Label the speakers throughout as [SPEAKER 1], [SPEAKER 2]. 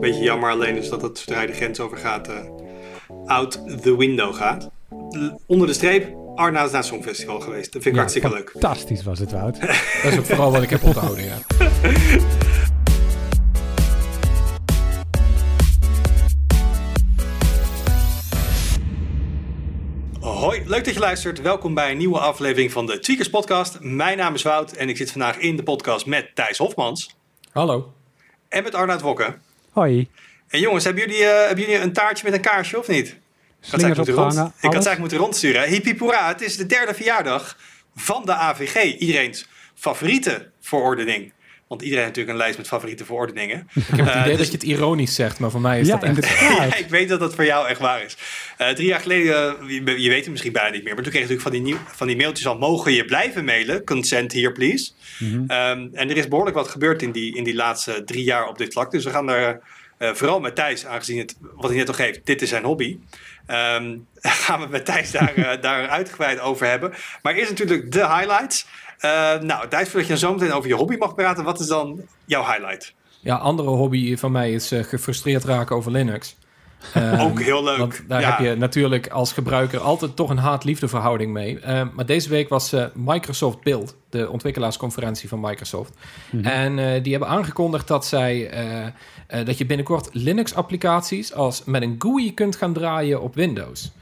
[SPEAKER 1] Beetje jammer alleen is dat het zodra je de grens overgaat, uh, out the window gaat. onder de streep, Arna is naar het Songfestival geweest. Dat vind ik hartstikke leuk.
[SPEAKER 2] Fantastisch was het, Wout.
[SPEAKER 3] dat is ook vooral wat ik heb onthouden, ja.
[SPEAKER 1] Hoi, leuk dat je luistert. Welkom bij een nieuwe aflevering van de Tweakers Podcast. Mijn naam is Wout en ik zit vandaag in de podcast met Thijs Hofmans.
[SPEAKER 3] Hallo.
[SPEAKER 1] En met Arnoud Wokke.
[SPEAKER 2] Hoi.
[SPEAKER 1] En jongens, hebben jullie, uh, hebben jullie een taartje met een kaarsje of niet?
[SPEAKER 2] Slingers
[SPEAKER 1] ik, had het eigenlijk moeten rondsturen. Hippie het is de derde verjaardag van de AVG. Iedereen's favoriete verordening. Want iedereen heeft natuurlijk een lijst met favoriete verordeningen.
[SPEAKER 3] Ik heb het idee dus... dat je het ironisch zegt, maar voor mij is dat echt...
[SPEAKER 1] ja, ik weet dat dat voor jou echt waar is. Uh, drie jaar geleden, je, je, weet het misschien bijna niet meer... maar toen kreeg je natuurlijk van die, nieuw, van die mailtjes al... mogen je blijven mailen? Consent here, please. Mm -hmm. um, en er is behoorlijk wat gebeurd in die, in die laatste drie jaar op dit vlak. Dus we gaan daar uh, vooral met Thijs, aangezien het, wat hij net al geeft... dit is zijn hobby... Um, gaan we met Thijs daar, uh, daar uitgebreid over hebben. Maar eerst natuurlijk de highlights. Uh, nou, Thijs, voordat je zo meteen over je hobby mag praten, wat is dan jouw highlight?
[SPEAKER 3] Ja, andere hobby van mij is uh, gefrustreerd raken over Linux.
[SPEAKER 1] Um, Ook heel leuk.
[SPEAKER 3] Want daar ja. heb je natuurlijk als gebruiker altijd toch een haat-liefde verhouding mee. Uh, maar deze week was uh, Microsoft Build, de ontwikkelaarsconferentie van Microsoft. Mm -hmm. En uh, die hebben aangekondigd dat zij dat je binnenkort Linux-applicaties als met een GUI kunt gaan draaien op Windows.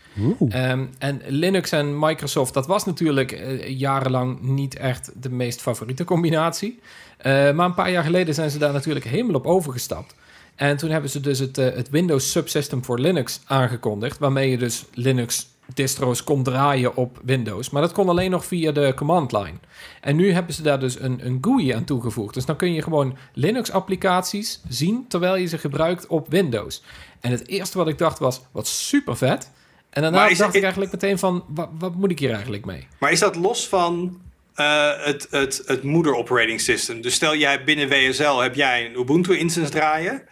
[SPEAKER 3] Um, en Linux en Microsoft, dat was natuurlijk uh, jarenlang niet echt de meest favoriete combinatie. Uh, maar een paar jaar geleden zijn ze daar natuurlijk helemaal op overgestapt. En toen hebben ze dus het, uh, het Windows Subsystem voor Linux aangekondigd, waarmee je dus Linux distro's kon draaien op Windows. Maar dat kon alleen nog via de command line. En nu hebben ze daar dus een, een GUI aan toegevoegd. Dus dan kun je gewoon Linux-applicaties zien terwijl je ze gebruikt op Windows. En het eerste wat ik dacht was, wat super vet. En daarna dacht dat, ik eigenlijk meteen van, wat, wat, moet ik hier eigenlijk mee?
[SPEAKER 1] Maar is dat los van uh, het, het, het moeder operating system? Dus stel jij binnen WSL heb jij een Ubuntu instance draaien.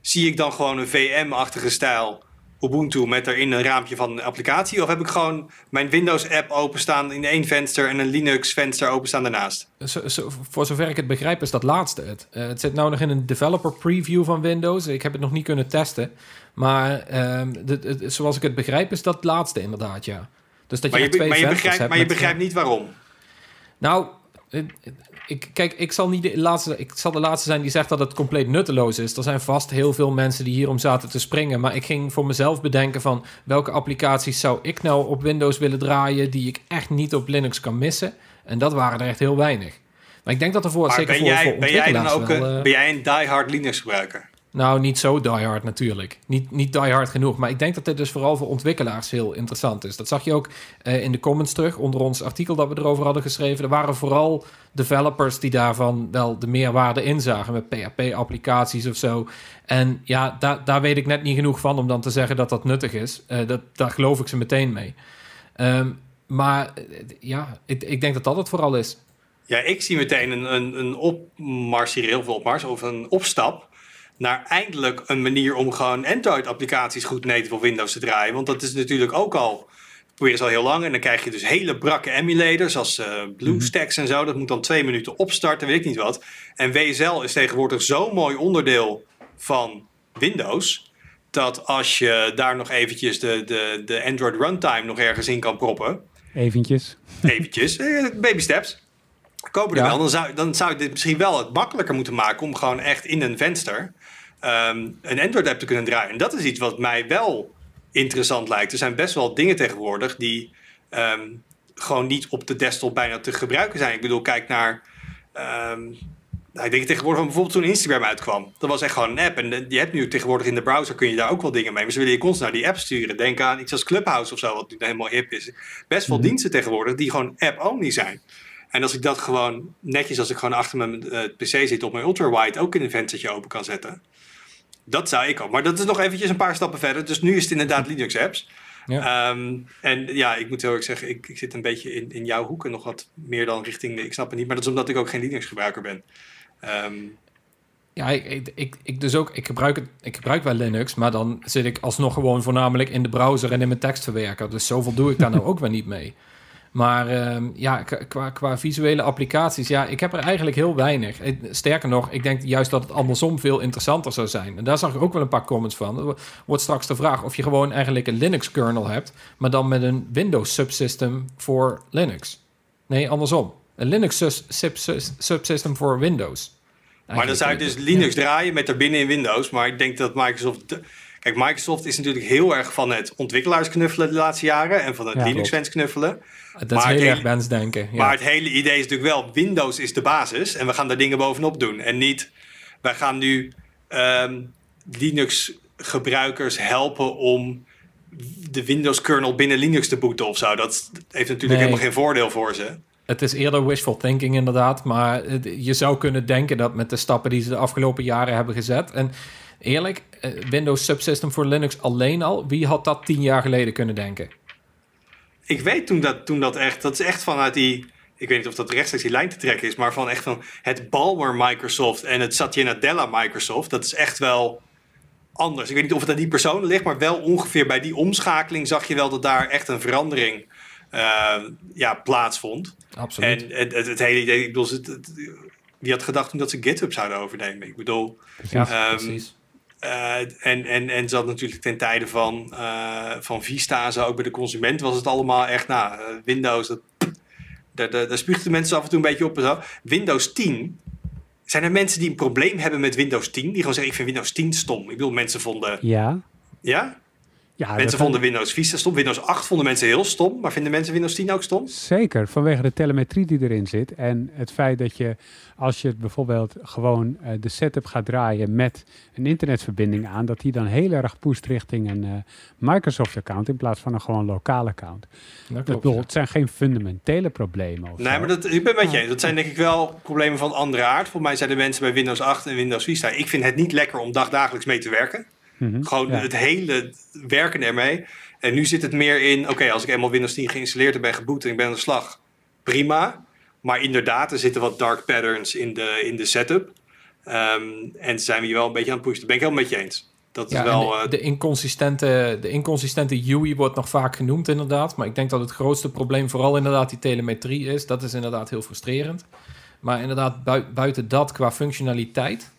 [SPEAKER 1] Zie ik dan gewoon een VM-achtige stijl Ubuntu met erin een raampje van een applicatie? Of heb ik gewoon mijn Windows-app openstaan in één venster en een Linux-venster openstaan daarnaast?
[SPEAKER 3] Zo, zo, voor zover ik het begrijp is dat laatste het. Uh, het zit nou nog in een developer preview van Windows. Ik heb het nog niet kunnen testen. Maar de, zoals ik het begrijp is dat laatste inderdaad, ja. Dus dat je,
[SPEAKER 1] maar je,
[SPEAKER 3] twee
[SPEAKER 1] maar je begrijpt,
[SPEAKER 3] hebt
[SPEAKER 1] maar je begrijpt niet waarom?
[SPEAKER 3] Nou, ik, kijk, ik zal, niet de laatste, ik zal de laatste zijn die zegt dat het compleet nutteloos is. Er zijn vast heel veel mensen die hierom zaten te springen. Maar ik ging voor mezelf bedenken van... welke applicaties zou ik nou op Windows willen draaien... die ik echt niet op Linux kan missen. En dat waren er echt heel weinig. Maar ik denk dat er voor, zeker
[SPEAKER 1] ben
[SPEAKER 3] voor,
[SPEAKER 1] jij,
[SPEAKER 3] voor
[SPEAKER 1] ben jij dan ook
[SPEAKER 3] wel,
[SPEAKER 1] een,
[SPEAKER 3] uh,
[SPEAKER 1] ben jij een diehard Linux gebruiker?
[SPEAKER 3] Nou, niet zo diehard natuurlijk. Niet, niet diehard genoeg. Maar ik denk dat dit dus vooral voor ontwikkelaars heel interessant is. Dat zag je ook uh, in de comments terug onder ons artikel dat we erover hadden geschreven. Er waren vooral developers die daarvan wel de meerwaarde inzagen met PHP-applicaties of zo. En ja, daar, daar weet ik net niet genoeg van om dan te zeggen dat dat nuttig is. Uh, dat, daar geloof ik ze meteen mee. Um, maar ja, ik, ik denk dat dat het vooral is.
[SPEAKER 1] Ja, ik zie meteen een, een, een opmars hier, heel veel opmars, of een opstap naar eindelijk een manier om gewoon Android-applicaties goed native op Windows te draaien. Want dat is natuurlijk ook al, probeer al heel lang. En dan krijg je dus hele brakke emulators als uh, BlueStacks en zo. Dat moet dan twee minuten opstarten, weet ik niet wat. En WSL is tegenwoordig zo'n mooi onderdeel van Windows. Dat als je daar nog eventjes de, de, de Android runtime nog ergens in kan proppen.
[SPEAKER 2] Eventjes.
[SPEAKER 1] Eventjes, baby steps. Kopen er ja. wel. Dan zou, dan zou je dit misschien wel het makkelijker moeten maken om gewoon echt in een venster um, een Android-app te kunnen draaien. En dat is iets wat mij wel interessant lijkt. Er zijn best wel dingen tegenwoordig die um, gewoon niet op de desktop bijna te gebruiken zijn. Ik bedoel, kijk naar. Um, nou, ik denk tegenwoordig bijvoorbeeld toen Instagram uitkwam. Dat was echt gewoon een app. En je hebt nu tegenwoordig in de browser kun je daar ook wel dingen mee. Maar ze willen je constant naar die app sturen. Denk aan iets als Clubhouse of zo, wat nu helemaal hip is. Best wel -hmm. diensten tegenwoordig die gewoon app-only zijn. En als ik dat gewoon netjes, als ik gewoon achter mijn uh, PC zit op mijn ultrawide, ook in een venstertje open kan zetten. Dat zou ik ook. Maar dat is nog eventjes een paar stappen verder. Dus nu is het inderdaad Linux apps. Ja. Um, en ja, ik moet heel erg zeggen, ik, ik zit een beetje in, in jouw hoeken nog wat meer dan richting. Ik snap het niet, maar dat is omdat ik ook geen Linux gebruiker ben. Um,
[SPEAKER 3] ja, ik, ik, ik, dus ook, ik gebruik, het, ik gebruik wel Linux, maar dan zit ik alsnog gewoon voornamelijk in de browser en in mijn tekstverwerker. Dus zoveel doe ik daar nou ook weer niet mee. Maar ehm, ja, qua, qua visuele applicaties, ja, ik heb er eigenlijk heel weinig. Sterker nog, ik denk juist dat het andersom veel interessanter zou zijn. En daar zag ik ook wel een paar comments van. Er wordt straks de vraag of je gewoon eigenlijk een Linux-kernel hebt, maar dan met een Windows-subsystem voor Linux. Nee, andersom. Een Linux-subsystem voor Windows.
[SPEAKER 1] Maar dan zou je dus Linux draaien met daarbinnen in Windows. Maar ik denk dat Microsoft... de- Kijk, Microsoft is natuurlijk heel erg van het ontwikkelaars knuffelen de laatste jaren. En van het
[SPEAKER 2] Ja,
[SPEAKER 1] Linux-fans knuffelen.
[SPEAKER 3] Dat is
[SPEAKER 1] maar
[SPEAKER 3] heel
[SPEAKER 1] het
[SPEAKER 3] erg wensdenken. Ja.
[SPEAKER 1] Maar het hele idee is natuurlijk wel, Windows is de basis. En we gaan daar dingen bovenop doen. En niet, wij gaan nu ehm, Linux-gebruikers helpen om de Windows-kernel binnen Linux te booten of zo. Dat heeft natuurlijk
[SPEAKER 3] Nee.
[SPEAKER 1] helemaal geen voordeel voor ze.
[SPEAKER 3] Het is eerder wishful thinking inderdaad, maar je zou kunnen denken dat met de stappen die ze de afgelopen jaren hebben gezet. En eerlijk, eh, Windows Subsystem voor Linux alleen al, wie had dat tien jaar geleden kunnen denken?
[SPEAKER 1] Ik weet toen dat, toen dat echt, dat is echt vanuit die, ik weet niet of dat rechtstreeks die lijn te trekken is, maar van echt van het Balmer Microsoft en het Satya Nadella Microsoft, dat is echt wel anders. Ik weet niet of het aan die personen ligt, maar wel ongeveer bij die omschakeling zag je wel dat daar echt een verandering eh, ja, plaatsvond.
[SPEAKER 3] Absoluut.
[SPEAKER 1] En het, het, het hele idee, ik bedoel, het, had gedacht toen dat ze GitHub zouden overnemen? Ik bedoel,
[SPEAKER 3] ja,
[SPEAKER 1] ehm,
[SPEAKER 3] precies.
[SPEAKER 1] Eh, en, en, en ze had natuurlijk ten tijde van, eh, van Vista, zo ook bij de consument, was het allemaal echt, nou, eh, Windows, dat, daar, daar, daar spuugden mensen af en toe een beetje op en zo. Windows 10, zijn er mensen die een probleem hebben met Windows 10? Die gewoon zeggen, ik vind Windows 10 stom. Ik bedoel, mensen vonden,
[SPEAKER 2] Ja.
[SPEAKER 1] ja?
[SPEAKER 2] Ja
[SPEAKER 1] mensen
[SPEAKER 2] dat-
[SPEAKER 1] vonden Windows Vista stom. Windows 8 vonden mensen heel stom, maar vinden mensen Windows 10 ook stom?
[SPEAKER 2] Zeker, vanwege de telemetrie die erin zit. En het feit dat je, als je het bijvoorbeeld gewoon eh, de setup gaat draaien met een internetverbinding aan, dat die dan heel erg pusht richting een eh, Microsoft-account in plaats van een gewoon lokaal account.
[SPEAKER 3] Dat
[SPEAKER 2] Dat
[SPEAKER 3] klopt,
[SPEAKER 2] bedoel,
[SPEAKER 3] ja.
[SPEAKER 2] het zijn geen fundamentele problemen. Of
[SPEAKER 1] Nee,
[SPEAKER 2] zo.
[SPEAKER 1] maar dat, ik ben met je eens. Dat zijn denk ik wel problemen van andere aard. Volgens mij zijn de mensen bij Windows 8 en Windows Vista. Ik vind het niet lekker om dagdagelijks mee te werken.
[SPEAKER 2] Mhm,
[SPEAKER 1] Gewoon
[SPEAKER 2] ja.
[SPEAKER 1] het hele werken ermee. En nu zit het meer in, oké, als ik eenmaal Windows 10 geïnstalleerd heb en geboot en ik ben aan de slag, prima. Maar inderdaad, er zitten wat dark patterns in de, in de setup. Ehm, en zijn we hier wel een beetje aan het pushen. Dat ben ik helemaal met je eens. Dat is
[SPEAKER 3] Ja,
[SPEAKER 1] wel...
[SPEAKER 3] en
[SPEAKER 1] eh,
[SPEAKER 3] de, de, inconsistente, de inconsistente UI wordt nog vaak genoemd inderdaad. Maar ik denk dat het grootste probleem vooral inderdaad die telemetrie is. Dat is inderdaad heel frustrerend. Maar inderdaad, bui- buiten dat qua functionaliteit...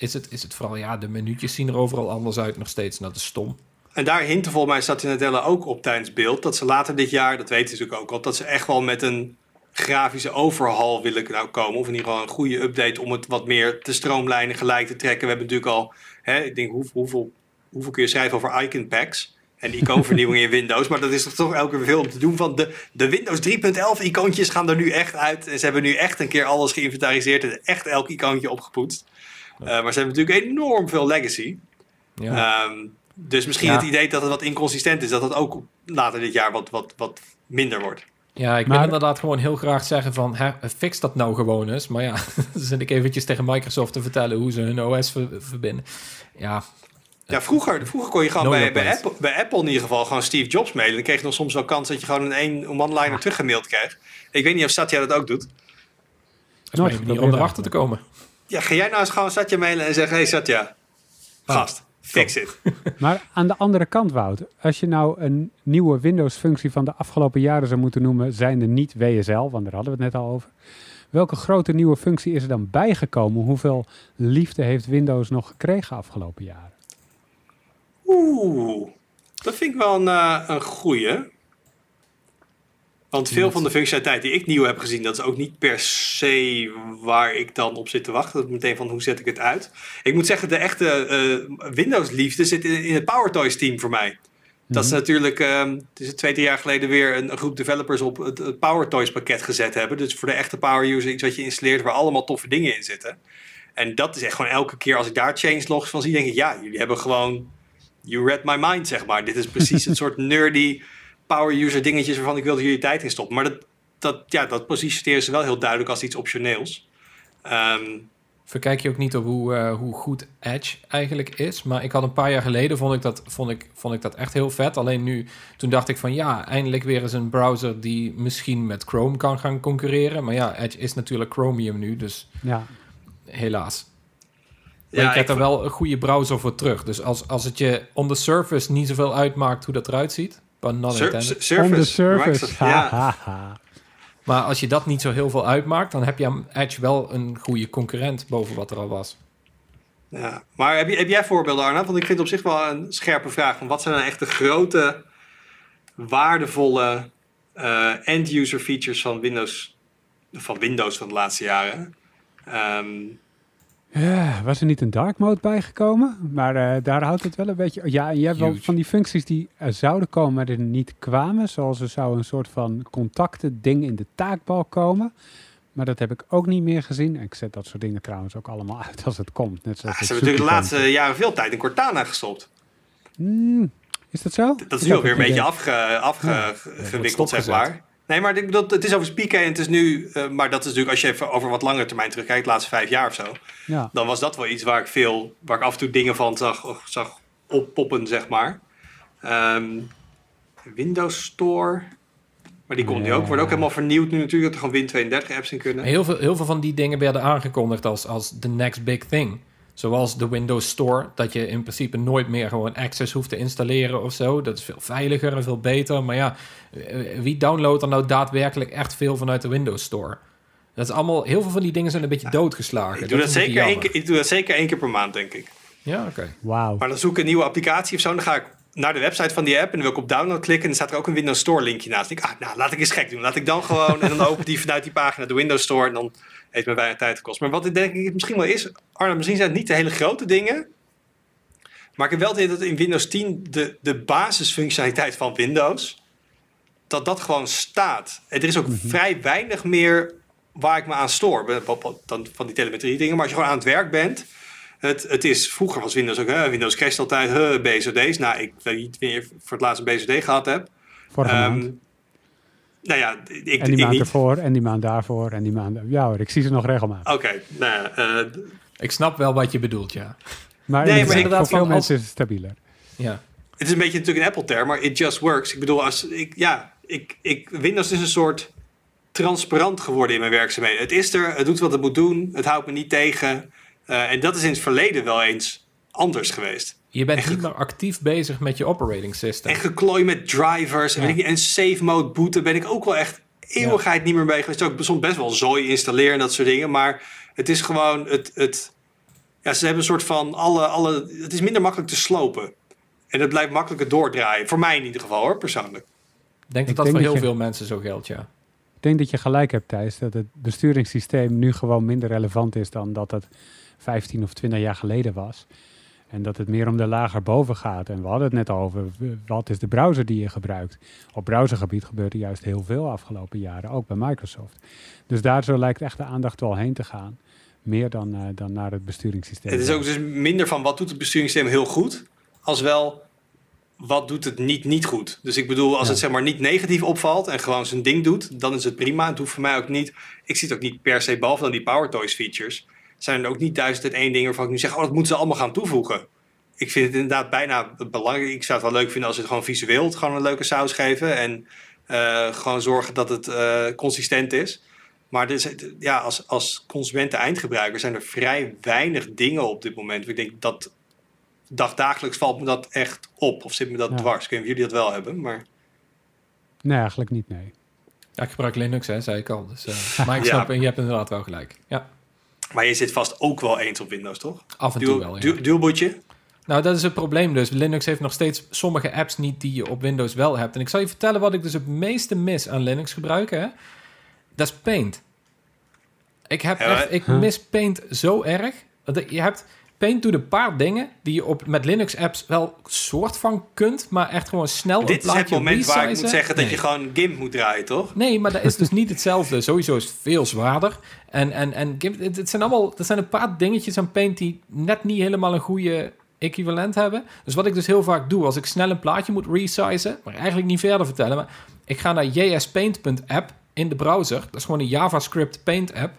[SPEAKER 3] Is het, is het vooral, ja, de minuutjes zien er overal anders uit nog steeds. En dat is stom.
[SPEAKER 1] En daar hinten volgens mij Satya Nadella ook op tijdens beeld. Dat ze later dit jaar, dat weten ze natuurlijk ook al, dat ze echt wel met een grafische overhaul willen nou komen. Of in ieder geval een goede update om het wat meer te stroomlijnen, gelijk te trekken. We hebben natuurlijk al, hè, ik denk hoe, hoeveel, hoeveel kun je schrijven over icon packs en icoonvernieuwing in Windows. Maar dat is toch toch elke keer veel om te doen van de, de Windows 3.11 icoontjes gaan er nu echt uit. En ze hebben nu echt een keer alles geïnventariseerd en echt elk icoontje opgepoetst. Eh, maar ze hebben natuurlijk enorm veel legacy.
[SPEAKER 3] Ja.
[SPEAKER 1] Ehm, dus misschien
[SPEAKER 3] Ja.
[SPEAKER 1] het idee dat het wat inconsistent is, dat het ook later dit jaar wat, wat, wat minder wordt.
[SPEAKER 3] Ja, ik
[SPEAKER 2] Maar-
[SPEAKER 3] wil inderdaad gewoon heel graag zeggen van... Hè, fix dat nou gewoon eens. Maar ja, dan zit ik eventjes tegen Microsoft te vertellen... hoe ze hun OS ver- verbinden. Ja,
[SPEAKER 1] Ja, vroeger, vroeger kon je gewoon bij, bij. Apple, bij Apple in ieder geval gewoon Steve Jobs mailen. Dan kreeg je nog soms wel kans dat je gewoon een een one-liner teruggemaild kreeg. Ik weet niet of Satya dat ook doet.
[SPEAKER 3] dat is
[SPEAKER 2] Nooit
[SPEAKER 3] om erachter te komen.
[SPEAKER 1] Ja, ga jij nou eens gewoon Satya mailen en zeggen... Hey Satya, gast, fix it.
[SPEAKER 2] Maar aan de andere kant, Wout, als je nou een nieuwe Windows-functie van de afgelopen jaren zou moeten noemen, zijn er niet WSL, want daar hadden we het net al over. Welke grote nieuwe functie is er dan bijgekomen? Hoeveel liefde heeft Windows nog gekregen afgelopen jaren?
[SPEAKER 1] Oeh, dat vind ik wel een, eh, een goeie. Want veel van de functionaliteit die ik nieuw heb gezien, dat is ook niet per se waar ik dan op zit te wachten. Dat is meteen van hoe zet ik het uit. Ik moet zeggen, de echte eh, Windows-liefde zit in, in het PowerToys team voor mij. Dat is natuurlijk, ehm, het is twee, drie jaar geleden weer een, een groep developers op het, het PowerToys pakket gezet hebben. Dus voor de echte power user iets wat je installeert waar allemaal toffe dingen in zitten. En dat is echt gewoon elke keer als ik daar changelogs van zie, denk ik, ja, jullie hebben gewoon, you read my mind, zeg maar. Dit is precies het soort nerdy power user dingetjes waarvan ik wilde jullie tijd in stoppen. Maar dat, dat, ja, dat positioneren ze wel heel duidelijk als iets optioneels. Ehm,
[SPEAKER 3] Verkijk je ook niet op hoe, eh, hoe goed Edge eigenlijk is. Maar ik had een paar jaar geleden, vond ik, dat, vond, ik, vond ik dat echt heel vet. Alleen nu, toen dacht ik van ja, eindelijk weer eens een browser die misschien met Chrome kan gaan concurreren. Maar ja, Edge is natuurlijk Chromium nu, dus
[SPEAKER 2] Ja,
[SPEAKER 3] helaas. Maar
[SPEAKER 1] ja,
[SPEAKER 3] je krijgt
[SPEAKER 1] ik-
[SPEAKER 3] er wel een goede browser voor terug. Dus als, als het je on the surface niet zoveel uitmaakt hoe dat eruit ziet, But not
[SPEAKER 1] Sur-
[SPEAKER 3] intended.
[SPEAKER 1] Surface.
[SPEAKER 2] On the surface.
[SPEAKER 1] Microsoft-
[SPEAKER 2] Ha,
[SPEAKER 1] ja.
[SPEAKER 2] ha, ha.
[SPEAKER 3] Maar als je dat niet zo heel veel uitmaakt, dan heb je aan Edge wel een goede concurrent boven wat er al was.
[SPEAKER 1] Ja. Maar heb, je, heb jij voorbeelden, Arna? Want ik vind het op zich wel een scherpe vraag. Van wat zijn dan echt de grote, waardevolle eh, end-user features van Windows, van Windows van de laatste jaren? Ehm,
[SPEAKER 2] Ja, was er niet een dark mode bijgekomen? Maar eh, daar houdt het wel een beetje... Ja, en je hebt wel van die functies die er zouden komen, maar er niet kwamen. Zoals er zou een soort van contacten ding in de taakbal komen. Maar dat heb ik ook niet meer gezien. En ik zet dat soort dingen trouwens ook allemaal uit als het komt. Net zoals
[SPEAKER 1] ja,
[SPEAKER 2] het
[SPEAKER 1] ze hebben natuurlijk de laatste jaren veel tijd in Cortana gestopt.
[SPEAKER 2] Hmm, is dat zo?
[SPEAKER 1] Dat is nu
[SPEAKER 2] heb
[SPEAKER 1] alweer een beetje afge, afgewikkeld, zeg maar. Nee, maar ik bedoel, het is over spieken en het is nu... eh, maar dat is natuurlijk, als je even over wat langere termijn terugkijkt, de laatste vijf jaar of zo...
[SPEAKER 2] Ja.
[SPEAKER 1] dan was dat wel iets waar ik veel, waar ik af en toe dingen van zag, of zag oppoppen, zeg maar. Ehm, Windows Store. Maar die komt nu ook, wordt ook helemaal vernieuwd nu natuurlijk, dat er gewoon Win32 apps in kunnen.
[SPEAKER 3] Heel veel, heel veel van die dingen werden aangekondigd als, als the next big thing. Zoals de Windows Store, dat je in principe nooit meer gewoon Access hoeft te installeren of zo. Dat is veel veiliger en veel beter. Maar ja, eh, wie downloadt er nou daadwerkelijk echt veel vanuit de Windows Store? Dat is allemaal, heel veel van die dingen zijn een beetje doodgeslagen.
[SPEAKER 1] Ik doe dat, zeker één keer, ik doe dat zeker één keer per maand, denk ik.
[SPEAKER 3] Ja, oké.
[SPEAKER 2] Wauw.
[SPEAKER 1] Maar dan zoek ik een nieuwe applicatie of zo, en dan ga ik naar de website van die app en dan wil ik op download klikken en dan staat er ook een Windows Store linkje naast. Dan denk ik, ah, nou, laat ik eens gek doen. Laat ik dan gewoon, en dan open die vanuit die pagina de Windows Store en dan heeft me bijna tijd gekost. Maar wat ik denk ik misschien wel is, Arno, misschien zijn het niet de hele grote dingen, maar ik heb wel het idee dat in Windows 10 de, de basisfunctionaliteit van Windows, dat dat gewoon staat. En er is ook vrij weinig meer waar ik me aan stoor. Dan van die telemetrie dingen. Maar als je gewoon aan het werk bent. Het, het is, vroeger was Windows ook, hè, Windows crasht altijd, huh, BSOD's. Nou, ik weet niet wanneer je voor het laatst een BSOD gehad hebt.
[SPEAKER 2] Vorige
[SPEAKER 1] Ehm,
[SPEAKER 2] maand.
[SPEAKER 1] Nou ja, ik,
[SPEAKER 2] En die
[SPEAKER 1] ik
[SPEAKER 2] maand
[SPEAKER 1] niet.
[SPEAKER 2] ervoor, en die maand daarvoor, en die maand... Ja hoor, ik zie ze nog regelmatig.
[SPEAKER 1] Oké, nou ja, eh,
[SPEAKER 3] Ik snap wel wat je bedoelt, ja.
[SPEAKER 2] Maar,
[SPEAKER 1] Nee,
[SPEAKER 2] nee,
[SPEAKER 1] maar ik-
[SPEAKER 2] voor veel mensen is het stabieler.
[SPEAKER 3] Ja,
[SPEAKER 1] het is een beetje natuurlijk een Apple-term, maar it just works. Ik bedoel, als, ik, ja, ik, ik, Windows is een soort transparant geworden in mijn werkzaamheden. Het is er, het doet wat het moet doen, het houdt me niet tegen. Eh, en dat is in het verleden wel eens anders geweest.
[SPEAKER 3] Je bent niet meer actief bezig met je operating system.
[SPEAKER 1] En geklooi met drivers en,
[SPEAKER 2] Ja.
[SPEAKER 1] weet ik niet, en save mode booten ben ik ook wel echt eeuwigheid niet meer mee geweest. Ook soms best wel zooi installeren en dat soort dingen. Maar het is gewoon het. het ja, ze hebben een soort van alle, alle. Het is minder makkelijk te slopen. En het blijft makkelijker doordraaien. Voor mij in ieder geval hoor, persoonlijk.
[SPEAKER 3] Ik denk dat
[SPEAKER 2] Ik
[SPEAKER 3] dat
[SPEAKER 2] denk
[SPEAKER 3] voor heel
[SPEAKER 2] je-
[SPEAKER 3] veel mensen zo geldt, ja.
[SPEAKER 2] Ik denk dat je gelijk hebt, Thijs, dat het besturingssysteem nu gewoon minder relevant is dan dat het 15 of 20 jaar geleden was. En dat het meer om de lager boven gaat. En we hadden het net over, wat is de browser die je gebruikt? Op browsergebied gebeurt er juist heel veel afgelopen jaren, ook bij Microsoft. Dus daar zo lijkt echt de aandacht wel heen te gaan. Meer dan, eh, dan naar het besturingssysteem.
[SPEAKER 1] Het is ook dus minder van wat doet het besturingssysteem heel goed. Als wel wat doet het niet niet goed. Dus ik bedoel, als
[SPEAKER 2] Ja.
[SPEAKER 1] het zeg maar niet negatief opvalt en gewoon zijn ding doet, dan is het prima. Het hoeft voor mij ook niet. Ik zie het ook niet per se, behalve dan die Power Toys features. Zijn er ook niet duizend en één dingen waarvan ik nu zeg, oh, dat moeten ze allemaal gaan toevoegen. Ik vind het inderdaad bijna belangrijk. Ik zou het wel leuk vinden als ze het gewoon visueel het gewoon een leuke saus geven. En eh, gewoon zorgen dat het eh, consistent is. Maar dus, ja, als, als consumenten eindgebruiker zijn er vrij weinig dingen op dit moment. Ik denk dat dagdagelijks valt me dat echt op. Of zit me dat
[SPEAKER 2] Ja.
[SPEAKER 1] dwars. Ik weet niet of jullie dat wel hebben. Maar
[SPEAKER 2] Nee, eigenlijk niet, nee.
[SPEAKER 3] Ja, ik gebruik Linux, hè, zei ik al. Dus, eh, maar ik snap, en je hebt inderdaad wel gelijk. Ja,
[SPEAKER 1] Maar je zit vast ook wel eens op Windows, toch?
[SPEAKER 3] af en toe
[SPEAKER 1] Dual,
[SPEAKER 3] wel, ja.
[SPEAKER 1] du- dualbootje?
[SPEAKER 3] Nou, dat is het probleem dus. Linux heeft nog steeds sommige apps niet die je op Windows wel hebt. En ik zal je vertellen wat ik dus het meeste mis aan Linux gebruiken. Dat is Paint. Ik, heb echt, ik mis Paint zo erg. Want Je hebt Paint doet een paar dingen die je op, met Linux apps wel soort van kunt, maar echt gewoon snel
[SPEAKER 1] Dit
[SPEAKER 3] een
[SPEAKER 1] is het moment waar ik moet zeggen dat
[SPEAKER 3] Nee.
[SPEAKER 1] je gewoon GIMP moet draaien, toch?
[SPEAKER 3] Nee, maar dat is dus niet hetzelfde. Sowieso is het veel zwaarder. En, en, en Gimp- het, het zijn allemaal, er zijn een paar dingetjes aan Paint die net niet helemaal een goede equivalent hebben. Dus wat ik dus heel vaak doe, als ik snel een plaatje moet resizen, maar eigenlijk niet verder vertellen, maar ik ga naar jspaint.app in de browser. Dat is gewoon een JavaScript Paint app.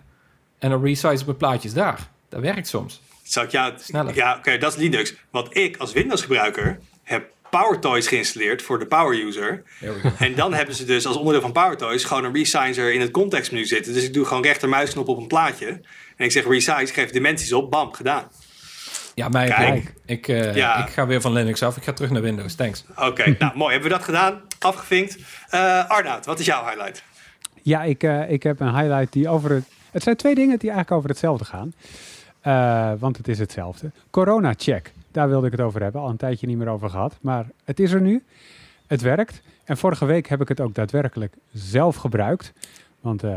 [SPEAKER 3] En dan resize ik mijn plaatjes daar. Dat werkt soms.
[SPEAKER 1] Zal ik jou...
[SPEAKER 3] Sneller.
[SPEAKER 1] Ja, oké, dat is Linux. Want ik als Windows gebruiker heb PowerToys geïnstalleerd voor de Power User. En dan hebben ze dus als onderdeel van PowerToys gewoon een resizer in het contextmenu zitten. Dus ik doe gewoon rechtermuisknop op een plaatje. En ik zeg resize, geef dimensies op, bam, gedaan.
[SPEAKER 3] Ja, mij.
[SPEAKER 1] Kijk.
[SPEAKER 3] Ik, eh,
[SPEAKER 1] Ja.
[SPEAKER 3] ik ga weer van Linux af. Ik ga terug naar Windows. Thanks.
[SPEAKER 1] Oké, nou mooi. Hebben we dat gedaan? Afgevinkt. Eh Arnoud, wat is jouw highlight?
[SPEAKER 2] Ja, ik, eh, ik heb een highlight die over het... Het zijn twee dingen die eigenlijk over hetzelfde gaan. Eh, want het is hetzelfde. Corona-check. Daar wilde ik het over hebben. Al een tijdje niet meer over gehad. Maar het is er nu. Het werkt. En vorige week heb ik het ook daadwerkelijk zelf gebruikt. Want eh,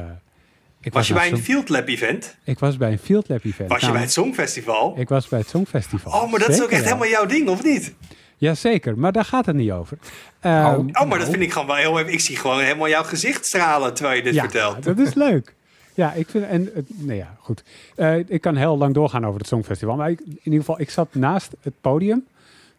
[SPEAKER 2] ik
[SPEAKER 1] Was je bij een Field Lab event?
[SPEAKER 2] Ik was bij een Field Lab event.
[SPEAKER 1] Was je bij
[SPEAKER 2] Namelijk-
[SPEAKER 1] het Songfestival?
[SPEAKER 2] Ik was bij het Songfestival.
[SPEAKER 1] Oh, maar dat is ook echt
[SPEAKER 2] wel.
[SPEAKER 1] helemaal jouw ding, of niet?
[SPEAKER 2] Jazeker, maar daar gaat het niet over. Ehm,
[SPEAKER 3] Oh,
[SPEAKER 1] Oh, maar dat
[SPEAKER 2] nou,
[SPEAKER 1] vind ik gewoon wel heel. Ik zie gewoon helemaal jouw gezicht stralen terwijl je dit
[SPEAKER 2] ja,
[SPEAKER 1] vertelt.
[SPEAKER 2] dat is leuk. Ja, ik vind... En, het- nee, ja, goed. Eh, ik kan heel lang doorgaan over het Songfestival. Maar in ieder geval, ik zat naast het podium.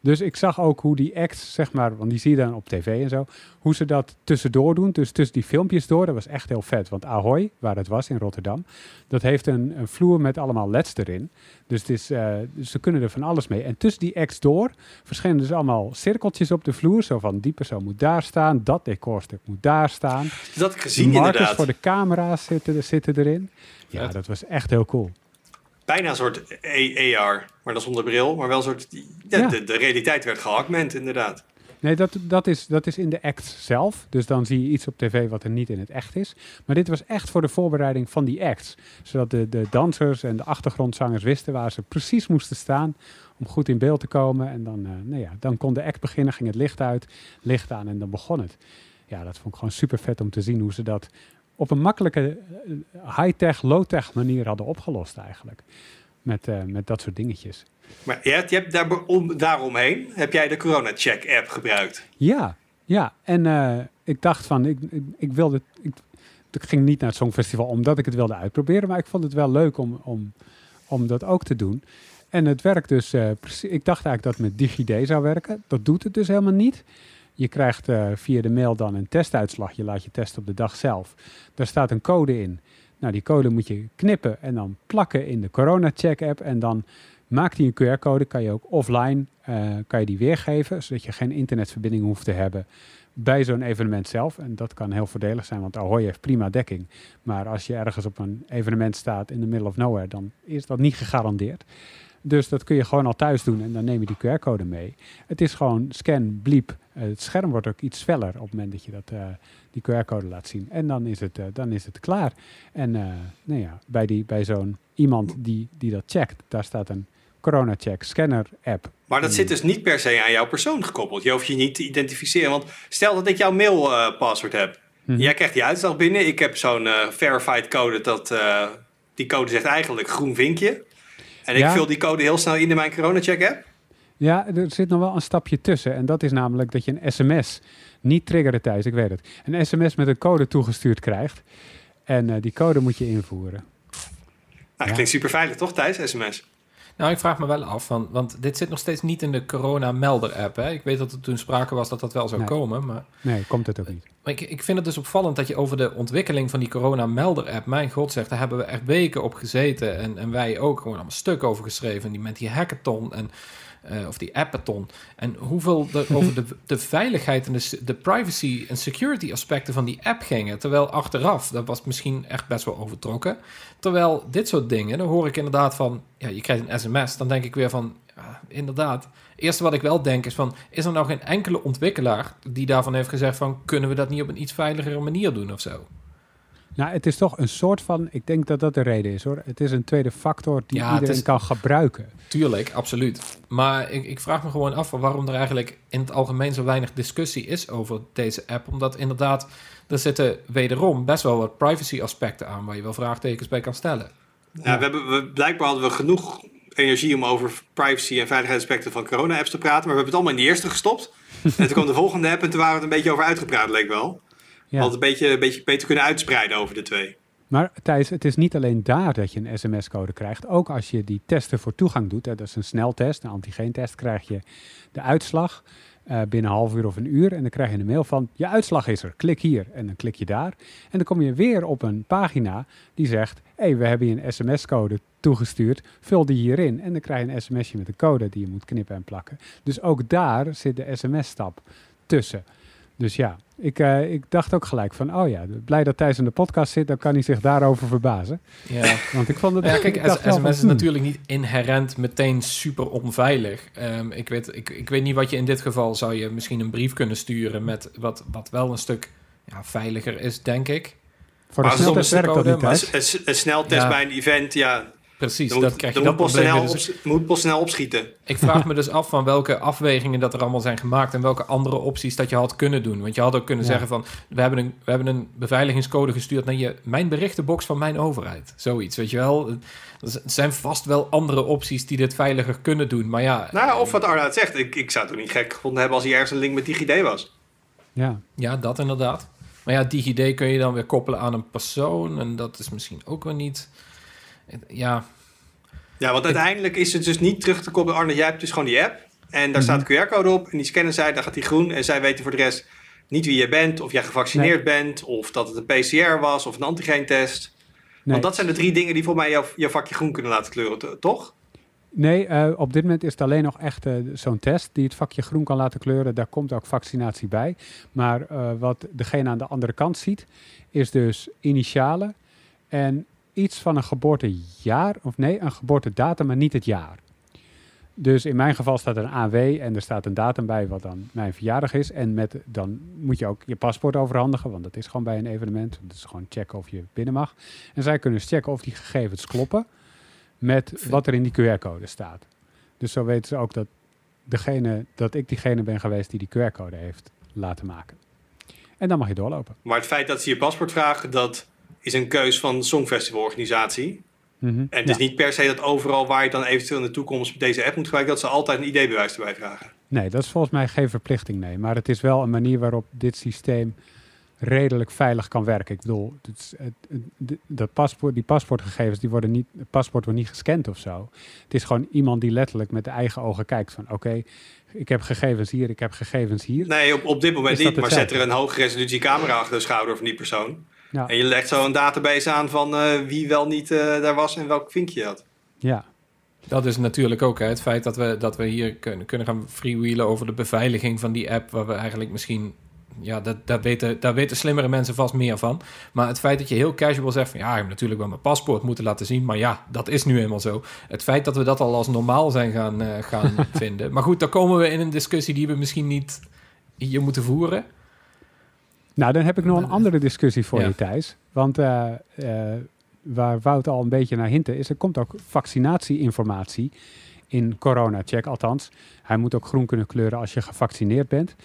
[SPEAKER 2] Dus ik zag ook hoe die acts, zeg maar... Want die zie je dan op tv en zo. Hoe ze dat tussendoor doen. Dus tussen die filmpjes door. Dat was echt heel vet. Want Ahoy, waar het was in Rotterdam... Dat heeft een, een vloer met allemaal leds erin. Dus, het is, eh, dus ze kunnen er van alles mee. En tussen die acts door verschijnen dus allemaal cirkeltjes op de vloer. Zo van, die persoon moet daar staan. Dat decorstuk moet daar staan.
[SPEAKER 1] Dat had ik
[SPEAKER 2] De
[SPEAKER 1] gezien
[SPEAKER 2] markers
[SPEAKER 1] inderdaad.
[SPEAKER 2] voor de camera's zitten, zitten erin. Ja, dat was echt heel cool.
[SPEAKER 1] Bijna een soort AR, maar dan zonder bril. Maar wel een soort... Ja,
[SPEAKER 2] Ja.
[SPEAKER 1] De, de realiteit werd gehackment, inderdaad.
[SPEAKER 2] Nee, dat, dat, is, dat is in de act zelf. Dus dan zie je iets op tv wat er niet in het echt is. Maar dit was echt voor de voorbereiding van die acts. Zodat de, de dansers en de achtergrondzangers wisten waar ze precies moesten staan. Om goed in beeld te komen. En dan, eh, nou ja, dan kon de act beginnen, ging het licht uit, licht aan en dan begon het. Ja, dat vond ik gewoon super vet om te zien hoe ze dat op een makkelijke eh, high-tech, low-tech manier hadden opgelost eigenlijk. Met, eh, met dat soort dingetjes.
[SPEAKER 1] Maar je hebt, je hebt daar, om, daaromheen heb jij de corona-check-app gebruikt.
[SPEAKER 2] Ja, ja. En eh, ik dacht van, ik, ik, ik wilde, ik, ik ging niet naar het Songfestival omdat ik het wilde uitproberen, maar ik vond het wel leuk om, om, om dat ook te doen. En het werkt dus, precies, ik dacht eigenlijk dat het met DigiD zou werken. Dat doet het dus helemaal niet. Je krijgt eh, via de mail dan een testuitslag. Je laat je testen op de dag zelf. Daar staat een code in. Nou, die code moet je knippen en dan plakken in de Corona Check app. En dan maakt hij een QR-code. Kan je ook offline eh, kan je die weergeven, zodat je geen internetverbinding hoeft te hebben bij zo'n evenement zelf. En dat kan heel voordelig zijn, want Ahoy heeft prima dekking. Maar als je ergens op een evenement staat in the middle of nowhere, dan is dat niet gegarandeerd. Dus dat kun je gewoon al thuis doen en dan neem je die QR-code mee. Het is gewoon scan, bliep. Eh, het scherm wordt ook iets feller op het moment dat je dat, eh, die QR-code laat zien. En dan is het, eh, dan is het klaar. En nou ja, bij, die, bij zo'n iemand die, die dat checkt, daar staat een corona-check scanner app.
[SPEAKER 1] Maar dat zit dus niet per se aan jouw persoon gekoppeld. Je hoeft je niet te identificeren. Want stel dat ik jouw mailpassword heb.
[SPEAKER 2] Mhm.
[SPEAKER 1] Jij krijgt die uitslag binnen. Ik heb zo'n verified code. Dat, die code zegt eigenlijk groen vinkje. En ik
[SPEAKER 2] Ja.
[SPEAKER 1] vul die code heel snel in in mijn corona-check-app.
[SPEAKER 2] Ja, er zit nog wel een stapje tussen. En dat is namelijk dat je een sms, niet triggeren Thijs, ik weet het. Een sms met een code toegestuurd krijgt. En eh, die code moet je invoeren.
[SPEAKER 1] Nou,
[SPEAKER 2] Ja.
[SPEAKER 1] klinkt super veilig, toch, Thijs? SMS.
[SPEAKER 3] Nou, ik vraag me wel af, van, want dit zit nog steeds niet in de corona-melder-app. Ik weet dat er toen sprake was dat dat wel zou
[SPEAKER 2] Nee.
[SPEAKER 3] komen, maar...
[SPEAKER 2] Nee, komt het ook niet.
[SPEAKER 3] Maar ik, ik vind het dus opvallend dat je over de ontwikkeling van die corona-melder-app, mijn god zegt, daar hebben we echt weken op gezeten. En, en wij ook gewoon allemaal stuk over geschreven. Die met die hackathon en, eh, of die appathon. En hoeveel er over de, de veiligheid en de, de privacy en security aspecten van die app gingen. Terwijl achteraf, dat was misschien echt best wel overtrokken. Terwijl dit soort dingen, dan hoor ik inderdaad van, ja, je krijgt een sms. Dan denk ik weer van, ja, inderdaad. Eerste wat ik wel denk is van, is er nou geen enkele ontwikkelaar die daarvan heeft gezegd van, kunnen we dat niet op een iets veiligere manier doen of zo?
[SPEAKER 2] Nou, het is toch een soort van, ik denk dat dat de reden is hoor. Het is een tweede factor die
[SPEAKER 3] Ja,
[SPEAKER 2] iedereen
[SPEAKER 3] is-
[SPEAKER 2] kan gebruiken.
[SPEAKER 3] Tuurlijk, absoluut. Maar ik, ik vraag me gewoon af waarom er eigenlijk in het algemeen zo weinig discussie is over deze app. Omdat inderdaad, er zitten wederom best wel wat privacy aspecten aan waar je wel vraagtekens bij kan stellen.
[SPEAKER 1] Ja, we hebben, we, blijkbaar hadden we genoeg energie om over privacy en veiligheidsaspecten van corona-apps te praten. Maar we hebben het allemaal in de eerste gestopt. en toen kwam de volgende app en toen waren we het een beetje over uitgepraat, leek wel.
[SPEAKER 2] Ja.
[SPEAKER 1] hadden een beetje, een beetje beter kunnen uitspreiden over de twee.
[SPEAKER 2] Maar Thijs, het is niet alleen daar dat je een sms-code krijgt. Ook als je die testen voor toegang doet, hè, dat is een sneltest, een antigeentest, krijg je de uitslag eh, binnen een half uur of een uur. En dan krijg je een mail van, je uitslag is er, klik hier. En dan klik je daar. En dan kom je weer op een pagina die zegt, hé, hey, we hebben je een sms-code toegestuurd, vul die hierin. En dan krijg je een sms'je met een code die je moet knippen en plakken. Dus ook daar zit de sms-stap tussen. Dus ja, ik, uh, ik dacht ook gelijk van, oh ja, blij dat Thijs in de podcast zit, dan kan hij zich daarover verbazen.
[SPEAKER 3] Ja,
[SPEAKER 2] want ik vond het.
[SPEAKER 3] Ja, kijk, sms is natuurlijk niet inherent meteen super onveilig. Um, ik, weet, ik, ik weet niet wat je in dit geval zou je misschien een brief kunnen sturen met wat, wat wel een stuk ja, veiliger is, denk ik.
[SPEAKER 2] Voor de sneltest werkt dat niet,
[SPEAKER 1] een, een, sneltest ja. bij een event, ja,
[SPEAKER 3] Precies, dan dat krijg je dat.
[SPEAKER 1] Dus, moet pas snel opschieten.
[SPEAKER 3] Ik vraag me dus af van welke afwegingen dat er allemaal zijn gemaakt... en welke andere opties dat je had kunnen doen. Want je had ook kunnen zeggen van... We hebben, een, we hebben een beveiligingscode gestuurd naar je... mijn berichtenbox van mijn overheid. Zoiets, weet je wel. Er zijn vast wel andere opties die dit veiliger kunnen doen, maar ja...
[SPEAKER 1] Nou, of wat Arnoud zegt. Ik, ik zou het ook niet gek gevonden hebben... als hij ergens een link met DigiD was.
[SPEAKER 2] Ja.
[SPEAKER 3] Ja, dat inderdaad. Maar ja, DigiD kun je dan weer koppelen aan een persoon... en dat is misschien ook wel niet... Ja.
[SPEAKER 1] Ja, want uiteindelijk is het dus niet terug te koppelen. Arne, jij hebt dus gewoon die app. En daar staat een mhm. QR-code op. En die scannen zij, dan gaat die groen. En zij weten voor de rest niet wie je bent. Of jij gevaccineerd bent. Of dat het een PCR was. Of een antigeentest. Nee. Want dat zijn de drie dingen die voor mij jouw, jouw vakje groen kunnen laten kleuren, toch?
[SPEAKER 2] Nee, uh, op dit moment is het alleen nog echt uh, zo'n test die het vakje groen kan laten kleuren. Daar komt ook vaccinatie bij. Maar uh, wat degene aan de andere kant ziet, is dus initialen en iets van een geboortejaar, of nee, een geboortedatum, maar niet het jaar. Dus in mijn geval staat er een AW en er staat een datum bij wat dan mijn verjaardag is. En met, dan moet je ook je paspoort overhandigen, want dat is gewoon bij een evenement. Dat is gewoon checken of je binnen mag. En zij kunnen dus checken of die gegevens kloppen met wat er in die QR-code staat. Dus zo weten ze ook dat, degene, dat ik diegene ben geweest die die QR-code heeft laten maken. En dan mag je doorlopen.
[SPEAKER 1] Maar het feit dat ze je paspoort vragen, dat is een keus van de Songfestivalorganisatie. Mm En het is niet per se dat overal waar je dan eventueel in de toekomst deze app moet gebruiken, dat ze altijd een ID-bewijs erbij vragen.
[SPEAKER 2] Nee, dat is volgens mij geen verplichting, nee. Maar het is wel een manier waarop dit systeem redelijk veilig kan werken. Ik bedoel, het, het, dat paspoort, die paspoortgegevens, die worden niet, het paspoort wordt niet gescand of zo. Het is gewoon iemand die letterlijk met de eigen ogen kijkt van oké, ik heb gegevens hier, ik heb gegevens hier.
[SPEAKER 1] Nee, op, op dit moment niet, maar zet er een hoge resolutie camera achter de schouder van die persoon. Ja. En je legt zo een database aan van uh, wie wel niet uh, daar was en welk vinkje je had.
[SPEAKER 2] Ja.
[SPEAKER 3] Dat is natuurlijk ook hè, het feit dat we, dat we hier kunnen, kunnen gaan freewheelen over de beveiliging van die app, waar we eigenlijk misschien ja, dat, daar, weten, daar weten slimmere mensen vast meer van. Maar het feit dat je heel casual zegt van... ja, ik heb natuurlijk wel mijn paspoort moeten laten zien... maar ja, dat is nu eenmaal zo. Het feit dat we dat al als normaal zijn gaan, uh, gaan vinden. Maar goed, dan komen we in een discussie die we misschien niet hier moeten voeren.
[SPEAKER 2] Nou, dan heb ik nog een andere discussie voor je, Thijs. Want uh, uh, waar Wout al een beetje naar hinten is... er komt ook vaccinatieinformatie in corona-check. Althans, hij moet ook groen kunnen kleuren als je gevaccineerd bent...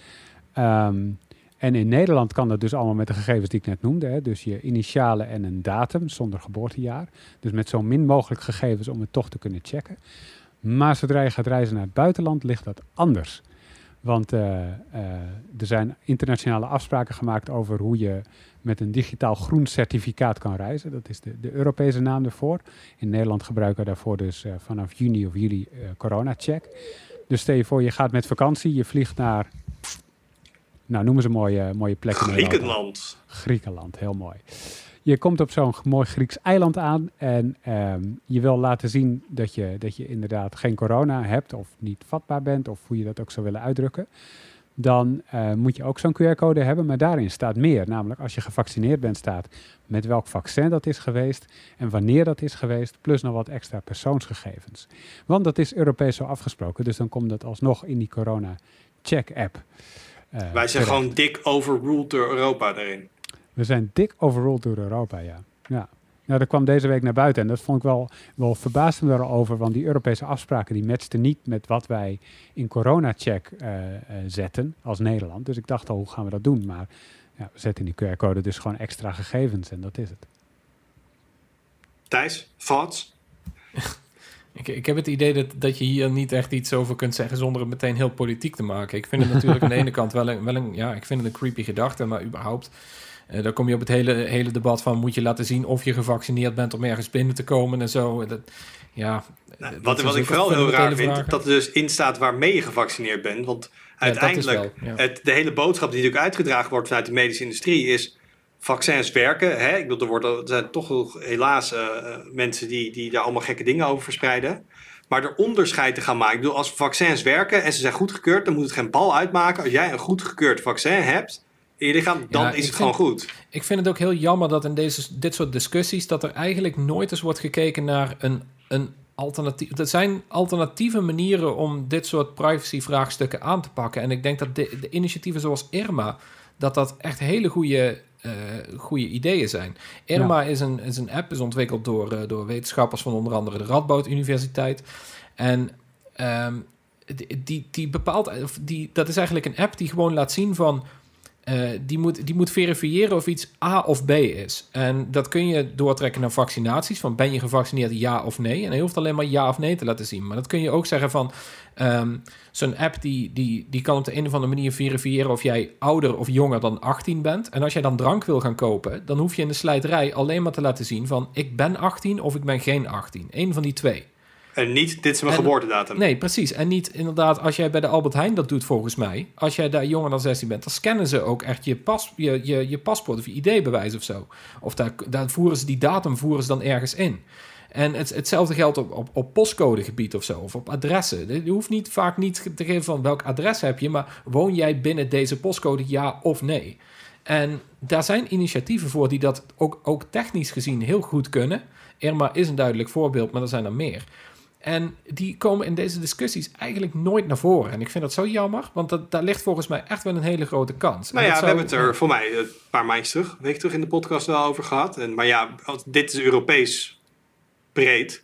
[SPEAKER 2] Um, en in Nederland kan dat dus allemaal met de gegevens die ik net noemde. Hè? Dus je initialen en een datum zonder geboortejaar. Dus met zo min mogelijk gegevens om het toch te kunnen checken. Maar zodra je gaat reizen naar het buitenland, ligt dat anders. Want uh, uh, er zijn internationale afspraken gemaakt over hoe je met een digitaal groen certificaat kan reizen. Dat is de, de Europese naam ervoor. In Nederland gebruiken we daarvoor dus uh, vanaf juni of juli corona-check. Dus stel je voor, je gaat met vakantie, je vliegt naar nou, noemen ze mooie, mooie plekken.
[SPEAKER 1] Griekenland.
[SPEAKER 2] Griekenland, heel mooi. Je komt op zo'n mooi Grieks eiland aan en ehm, je wil laten zien dat je, dat je inderdaad geen corona hebt of niet vatbaar bent of hoe je dat ook zou willen uitdrukken. Dan uh, moet je ook zo'n QR-code hebben, maar daarin staat meer. Namelijk als je gevaccineerd bent, staat met welk vaccin dat is geweest en wanneer dat is geweest, plus nog wat extra persoonsgegevens. Want dat is Europees zo afgesproken, dus dan komt dat alsnog in die corona-check-app.
[SPEAKER 1] Uh, Wij zijn gewoon dik overruled door Europa daarin.
[SPEAKER 2] We zijn dik overruled door Europa, ja. ja. Nou, dat kwam deze week naar buiten en dat vond ik wel, wel verbaasd daarover, want die Europese afspraken die matchten niet met wat wij in corona-check uh, uh, zetten als Nederland. Dus ik dacht al, hoe gaan we dat doen? Maar ja, we zetten in die QR-code dus gewoon extra gegevens en dat is het.
[SPEAKER 1] Thijs, thoughts?
[SPEAKER 3] Ik, ik heb het idee dat, dat je hier niet echt iets over kunt zeggen zonder het meteen heel politiek te maken. Ik vind het natuurlijk aan de ene kant wel een, wel een, ja, ik vind het een creepy gedachte, maar überhaupt, uh, dan kom je op het hele, hele debat van moet je laten zien of je gevaccineerd bent om ergens binnen te komen en zo. Dat, ja,
[SPEAKER 1] nou, wat wat ik vooral heel raar vind, dat er dus in staat waarmee je gevaccineerd bent. Want uiteindelijk, het, de hele boodschap die natuurlijk uitgedragen wordt vanuit de medische industrie is vaccins werken. Hè? Ik bedoel, er, worden, er zijn toch helaas uh, mensen die, die daar allemaal gekke dingen over verspreiden. Maar er onderscheid te gaan maken. Ik bedoel, als vaccins werken en ze zijn goedgekeurd, dan moet het geen bal uitmaken. Als jij een goedgekeurd vaccin hebt in je lichaam, dan
[SPEAKER 3] Ja,
[SPEAKER 1] is het
[SPEAKER 3] vind-
[SPEAKER 1] gewoon goed.
[SPEAKER 3] Ik vind het ook heel jammer dat in deze, dit soort discussies... dat er eigenlijk nooit eens wordt gekeken naar een, een alternatief. Er zijn alternatieve manieren om dit soort privacy-vraagstukken aan te pakken. En ik denk dat de, de initiatieven zoals Irma... dat dat echt hele goede, eh, goede ideeën zijn. Irma is, een, is een app, is ontwikkeld door, eh, door wetenschappers... van onder andere de Radboud Universiteit. En... ehm, die, die, die bepaalt, of die, dat is eigenlijk een app die gewoon laat zien van eh, die, moet, die moet verifiëren of iets A of B is. En dat kun je doortrekken naar vaccinaties. Van ben je gevaccineerd, ja of nee? En hij hoeft alleen maar ja of nee te laten zien. Maar dat kun je ook zeggen van... ehm, Zo'n app die, die, die kan op de een of andere manier verifiëren... of jij ouder of jonger dan 18 bent. En als jij dan drank wil gaan kopen... dan hoef je in de slijterij alleen maar te laten zien van... ik ben 18 of ik ben geen 18. Eén van die twee.
[SPEAKER 1] En niet, dit is mijn
[SPEAKER 3] En-
[SPEAKER 1] geboortedatum.
[SPEAKER 3] Nee, precies. En niet inderdaad, als jij bij de Albert Heijn dat doet volgens mij, als jij daar jonger dan 16 bent, dan scannen ze ook echt je, pas, je, je, je paspoort of je ID-bewijs of zo. Of daar, daar voeren ze die datum voeren ze dan ergens in. En het, hetzelfde geldt op, op, op postcodegebied of zo, of op adressen. Je hoeft niet, vaak niet te geven van welk adres heb je, maar woon jij binnen deze postcode ja of nee? En daar zijn initiatieven voor die dat ook, ook technisch gezien heel goed kunnen. Irma is een duidelijk voorbeeld, maar er zijn er meer. En die komen in deze discussies eigenlijk nooit naar voren. En ik vind dat zo jammer, want dat, daar ligt volgens mij echt wel een hele grote kans.
[SPEAKER 1] Nou ja, we hebben het er voor mij een paar maandjes terug, week terug in de podcast wel over gehad. En, maar ja, als- dit is Europees breed.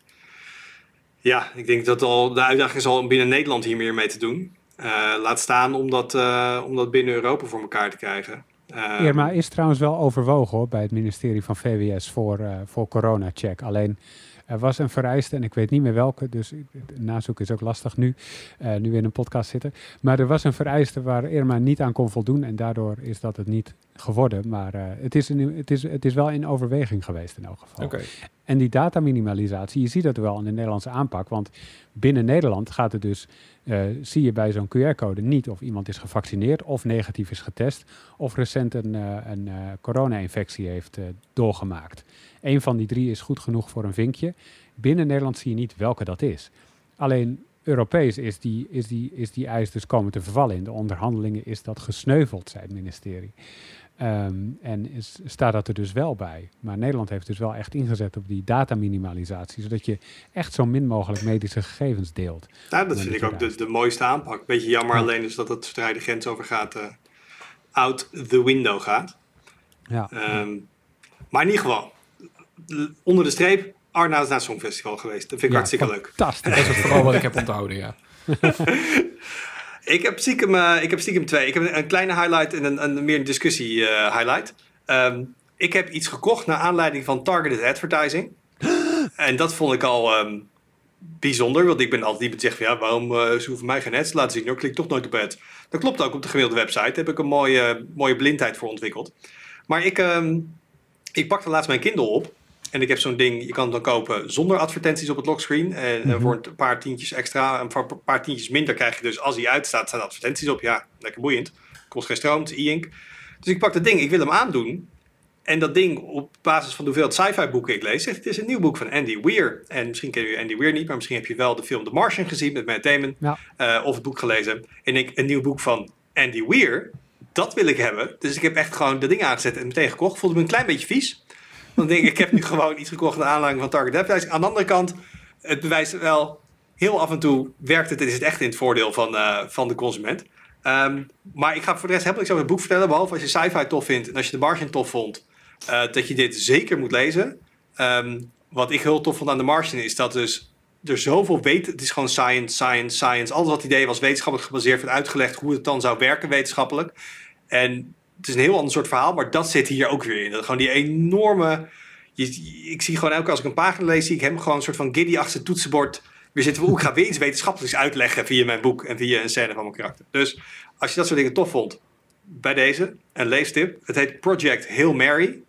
[SPEAKER 1] Ja, ik denk dat al de uitdaging is al om binnen Nederland hier meer mee te doen. Eh, laat staan om dat, eh, om dat binnen Europa voor elkaar te krijgen. Eh,
[SPEAKER 2] Irma is trouwens wel overwogen hoor, bij het ministerie van VWS voor, eh voor corona-check. Alleen er was een vereiste, en ik weet niet meer welke, dus nazoeken is ook lastig nu, eh, nu we in een podcast zitten. Maar er was een vereiste waar Irma niet aan kon voldoen en daardoor is dat het niet geworden. Maar eh, het, is een, het, is, het is wel in overweging geweest in elk geval.
[SPEAKER 3] Oké.
[SPEAKER 2] En die dataminimalisatie, je ziet dat wel in de Nederlandse aanpak. Want binnen Nederland gaat het dus, eh, zie je bij zo'n QR-code niet of iemand is gevaccineerd of negatief is getest. Of recent een, een corona-infectie heeft doorgemaakt. Eén van die drie is goed genoeg voor een vinkje. Binnen Nederland zie je niet welke dat is. Alleen Europees is die, is die, is die eis dus komen te vervallen. In de onderhandelingen is dat gesneuveld, zei het ministerie. Ehm, en is, staat dat er dus wel bij. Maar Nederland heeft dus wel echt ingezet op die dataminimalisatie, zodat je echt zo min mogelijk medische gegevens deelt.
[SPEAKER 1] nou, dat
[SPEAKER 2] Ja,
[SPEAKER 1] vind ik ook de, de mooiste aanpak. Beetje jammer
[SPEAKER 2] Ja.
[SPEAKER 1] alleen is dat het zodra je de grens over gaat, eh, out the window gaat.
[SPEAKER 2] Ja,
[SPEAKER 1] Ehm, maar in ieder geval, l- onder de streep, Arna is naar het Songfestival geweest. Dat vind ik
[SPEAKER 2] Ja,
[SPEAKER 1] hartstikke leuk.
[SPEAKER 2] fantastisch.
[SPEAKER 3] Dat is vooral wat ik heb onthouden, ja.
[SPEAKER 1] Ik heb stiekem, eh, ik heb stiekem twee. Ik heb een, een kleine highlight en een, een meer een discussie eh, highlight. Ehm, ik heb iets gekocht naar aanleiding van targeted advertising. en dat vond ik al ehm, bijzonder. Want ik ben altijd die die zegt van ja, waarom eh ze hoeven mij geen ads te laten zien? Ik klik toch nooit op ad. Dat klopt ook op de gemiddelde website. Daar heb ik een mooie, mooie blindheid voor ontwikkeld. Maar ik, ehm, ik pakte laatst mijn Kindle op. En ik heb zo'n ding, je kan het dan kopen zonder advertenties op het lockscreen. En, en
[SPEAKER 2] Mhm.
[SPEAKER 1] voor een paar tientjes extra en voor een paar tientjes minder krijg je dus, als hij uitstaat, staan advertenties op. Ja, lekker boeiend. Kost geen stroom, het is e-ink. Dus ik pak dat ding, ik wil hem aandoen. En dat ding, op basis van de hoeveelheid sci-fi boeken ik lees, zegt het is een nieuw boek van Andy Weir. En misschien ken je Andy Weir niet, maar misschien heb je wel de film The Martian gezien met Matt Damon.
[SPEAKER 2] Ja.
[SPEAKER 1] eh, of het boek gelezen. En ik, een nieuw boek van Andy Weir, dat wil ik hebben. Dus ik heb echt gewoon dat ding aangezet en meteen gekocht. Voelde me een klein beetje vies. Ik denk, ik heb nu gewoon iets gekocht naar aanleiding van Target Advertising. Aan de andere kant, het bewijst wel, heel af en toe werkt het en is het echt in het voordeel van, eh, van de consument. Ehm, maar ik ga voor de rest helemaal niks over het boek vertellen. Behalve als je sci-fi tof vindt en als je de Martian tof vond. eh, dat je dit zeker moet lezen. Ehm, wat ik heel tof vond aan de Martian is dat dus er zoveel weten. Het is gewoon science, science, science. Alles wat idee was wetenschappelijk gebaseerd. Wordt uitgelegd hoe het dan zou werken wetenschappelijk. En het is een heel ander soort verhaal. Maar dat zit hier ook weer in. Dat gewoon die enorme... Ik zie gewoon elke keer als ik een pagina lees... zie ik hem gewoon een soort van giddy achter het toetsenbord... weer zitten we, ik ga weer iets wetenschappelijks uitleggen... via mijn boek en via een scène van mijn karakter. Dus als je dat soort dingen tof vond... bij deze, een leestip. Het heet Project Hail Mary...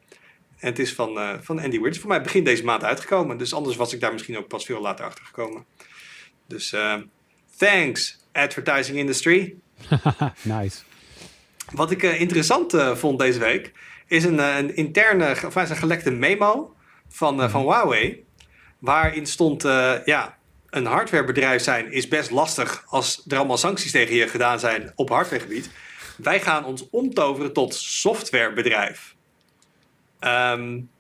[SPEAKER 1] En het is van, eh, van Andy Weir. Het is voor mij begin deze maand uitgekomen. Dus anders was ik daar misschien ook pas veel later achter gekomen. Dus eh, thanks, advertising industry.
[SPEAKER 2] nice.
[SPEAKER 1] Wat ik eh, interessant eh, vond deze week... is een, eh, een interne, of een gelekte memo van, van Huawei... waarin stond, ja, een hardwarebedrijf zijn is best lastig als er allemaal sancties tegen je gedaan zijn op hardwaregebied. Wij gaan ons omtoveren tot softwarebedrijf. Um,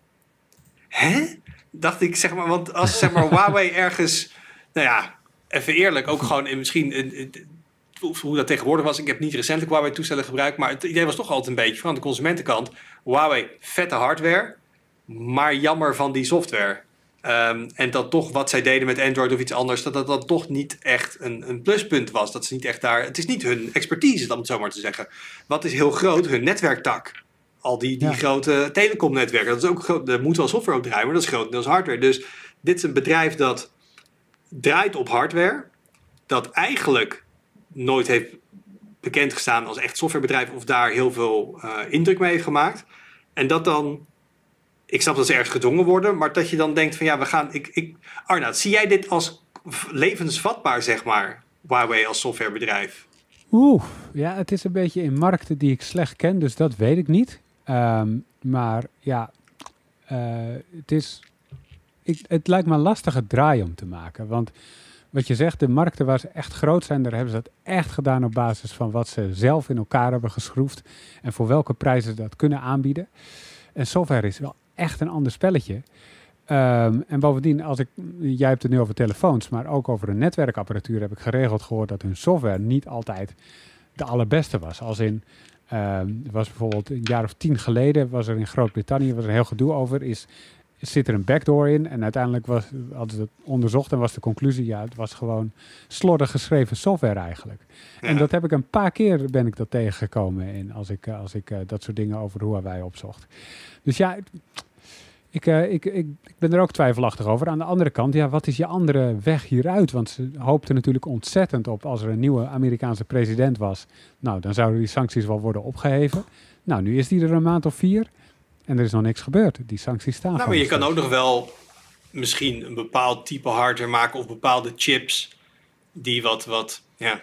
[SPEAKER 1] hè? Dacht ik, zeg maar, want als zeg maar Huawei ergens, nou ja, even eerlijk, ook gewoon in misschien hoe dat tegenwoordig was. Ik heb niet recentelijk Huawei-toestellen gebruikt, maar het idee was toch altijd een beetje van de consumentenkant. Huawei, vette hardware, maar jammer van die software. Um, en dat toch wat zij deden met Android of iets anders, dat dat, dat toch niet echt een, een pluspunt was. Dat ze niet echt daar. Het is niet hun expertise, om het zo maar te zeggen. Wat is heel groot? Hun netwerktak. Al die, die grote telecomnetwerken. Dat is ook groot. Er moet wel software op draaien, maar dat is grotendeels hardware. Dus dit is een bedrijf dat draait op hardware. Dat eigenlijk nooit heeft bekendgestaan als echt softwarebedrijf of daar heel veel uh, indruk mee gemaakt. En dat dan ik snap dat ze ergens gedwongen worden, maar dat je dan denkt van ja, we gaan. Ik, ik, Arnoud, zie jij dit als levensvatbaar, zeg maar, Huawei als softwarebedrijf?
[SPEAKER 2] Oeh, ja, het is een beetje in markten die ik slecht ken, dus dat weet ik niet. Um, maar ja, uh, het is. Ik, het lijkt me een lastige draai om te maken. Want wat je zegt, de markten waar ze echt groot zijn, daar hebben ze dat echt gedaan op basis van wat ze zelf in elkaar hebben geschroefd en voor welke prijzen ze dat kunnen aanbieden. En software is wel echt een ander spelletje. Um, en bovendien, als ik, jij hebt het nu over telefoons, maar ook over een netwerkapparatuur heb ik geregeld gehoord dat hun software niet altijd de allerbeste was. Als in, um, was bijvoorbeeld een jaar of tien geleden, was er in Groot-Brittannië er heel gedoe over, is, zit er een backdoor in? En uiteindelijk was, hadden ze het onderzocht en was de conclusie, ja, het was gewoon slordig geschreven software eigenlijk. En dat heb ik een paar keer ben ik dat tegengekomen in, als ik, als ik uh, dat soort dingen over Huawei opzocht. Dus ja, ik, uh, ik, ik, ik, ben er ook twijfelachtig over. Aan de andere kant, ja, wat is je andere weg hieruit? Want ze hoopten natuurlijk ontzettend op als er een nieuwe Amerikaanse president was. Nou, dan zouden die sancties wel worden opgeheven. Nou, nu is die er een maand of vier en er is nog niks gebeurd. Die sancties staan.
[SPEAKER 1] Nou, maar je kan ook nog wel misschien een bepaald type hardware maken of bepaalde chips die wat, wat ja,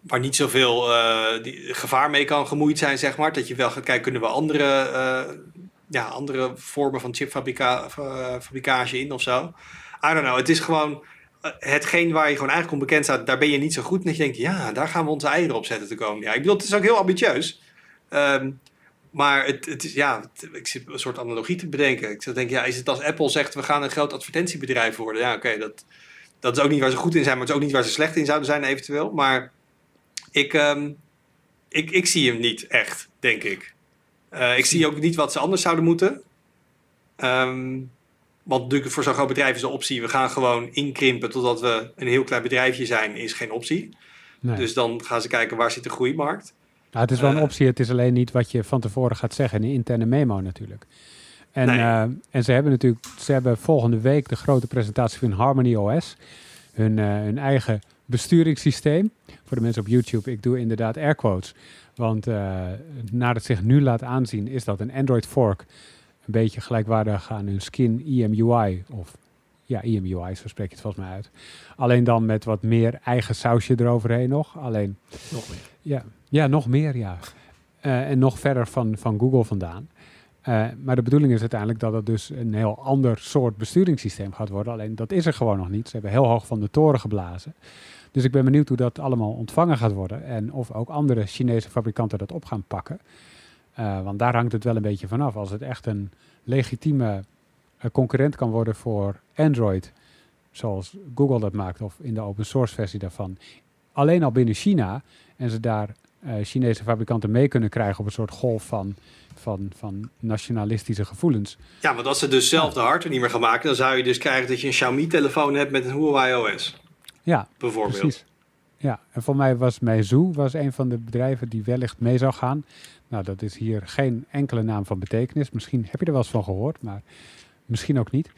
[SPEAKER 1] waar niet zoveel uh, die, gevaar mee kan gemoeid zijn, zeg maar. Dat je wel gaat kijken, kunnen we andere uh, ja, andere vormen van chipfabricage in of zo. I don't know. Het is gewoon hetgeen waar je gewoon eigenlijk onbekend staat, daar ben je niet zo goed. En dat je denkt, ja, daar gaan we onze eieren op zetten te komen. Ja, ik bedoel, het is ook heel ambitieus. Um, maar het, het is, ja, ik zit een soort analogie te bedenken. Ik zou denken, ja, is het als Apple zegt, we gaan een groot advertentiebedrijf worden? Ja, oké, okay, dat, dat is ook niet waar ze goed in zijn, maar het is ook niet waar ze slecht in zouden zijn eventueel. Maar ik, um, ik, ik zie hem niet echt, denk ik. Uh, ik zie ook niet wat ze anders zouden moeten. Um, want natuurlijk voor zo'n groot bedrijf is de optie... we gaan gewoon inkrimpen totdat we een heel klein bedrijfje zijn... is geen optie. Nee. Dus dan gaan ze kijken waar zit de groeimarkt.
[SPEAKER 2] Nou, het is wel een optie. Het is alleen niet wat je van tevoren gaat zeggen in een interne memo natuurlijk. En, nee. uh, en ze hebben natuurlijk, ze hebben volgende week de grote presentatie van Harmony OS. Hun, uh, hun eigen besturingssysteem. Voor de mensen op YouTube, ik doe inderdaad air quotes. Want uh, naar het zich nu laat aanzien, is dat een Android fork een beetje gelijkwaardig aan hun skin EMUI. Of ja, EMUI, zo spreek je het volgens mij uit. Alleen dan met wat meer eigen sausje eroverheen nog. Alleen,
[SPEAKER 3] nog meer.
[SPEAKER 2] Ja, ja nog meer, ja. Uh, en nog verder van, van Google vandaan. Uh, maar de bedoeling is uiteindelijk dat het dus een heel ander soort besturingssysteem gaat worden. Alleen dat is er gewoon nog niet. Ze hebben heel hoog van de toren geblazen. Dus ik ben benieuwd hoe dat allemaal ontvangen gaat worden. En of ook andere Chinese fabrikanten dat op gaan pakken. Uh, want daar hangt het wel een beetje vanaf. Als het echt een legitieme concurrent kan worden voor Android, zoals Google dat maakt, of in de open source versie daarvan, alleen al binnen China, en ze daar Chinese fabrikanten mee kunnen krijgen op een soort golf van, van, van nationalistische gevoelens.
[SPEAKER 1] Ja, want als ze dus zelf de hardware niet meer gaan maken, dan zou je dus krijgen dat je een Xiaomi-telefoon hebt met een Huawei OS.
[SPEAKER 2] Ja,
[SPEAKER 1] bijvoorbeeld.
[SPEAKER 2] Precies. Ja, en voor mij was Meizu was een van de bedrijven die wellicht mee zou gaan. Nou, dat is hier geen enkele naam van betekenis. Misschien heb je er wel eens van gehoord, maar misschien ook niet.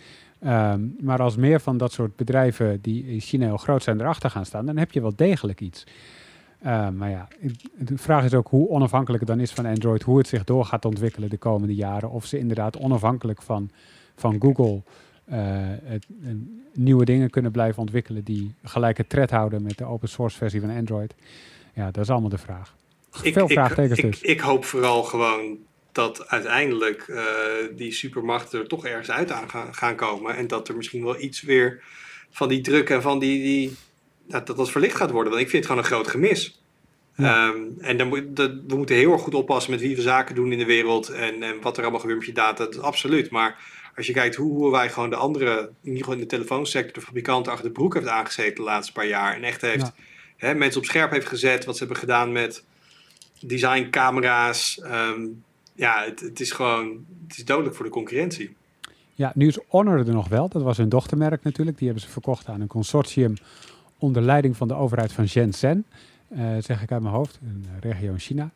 [SPEAKER 2] Um, maar als meer van dat soort bedrijven die in China heel groot zijn erachter gaan staan, dan heb je wel degelijk iets. Uh, maar ja, de vraag is ook hoe onafhankelijk het dan is van Android, hoe het zich door gaat ontwikkelen de komende jaren. Of ze inderdaad onafhankelijk van, van Google uh, het, nieuwe dingen kunnen blijven ontwikkelen die gelijke tred houden met de open source versie van Android. Ja, dat is allemaal de vraag.
[SPEAKER 1] Ik,
[SPEAKER 2] Veel vraagtekens
[SPEAKER 1] ik,
[SPEAKER 2] dus.
[SPEAKER 1] Ik, ik, hoop vooral gewoon dat uiteindelijk uh, die supermachten er toch ergens uit aan gaan, gaan, komen. En dat er misschien wel iets weer van die druk en van die, die dat dat verlicht gaat worden. Want ik vind het gewoon een groot gemis. Ehm, en dan moet, dat, we moeten heel erg goed oppassen met wie we zaken doen in de wereld en, en wat er allemaal gebeurt met je data. Dat absoluut. Maar als je kijkt hoe, wij gewoon de andere, in ieder geval in de telefoonsector, de fabrikanten achter de broek heeft aangezeten de laatste paar jaar. En echt heeft hè, mensen op scherp heeft gezet, wat ze hebben gedaan met designcamera's. Um, ja, het, het, is gewoon, het is dodelijk voor de concurrentie.
[SPEAKER 2] Ja, nu is Honor er nog wel. Dat was hun dochtermerk natuurlijk. Die hebben ze verkocht aan een consortium onder leiding van de overheid van Shenzhen. Uh, zeg ik uit mijn hoofd, een regio in China.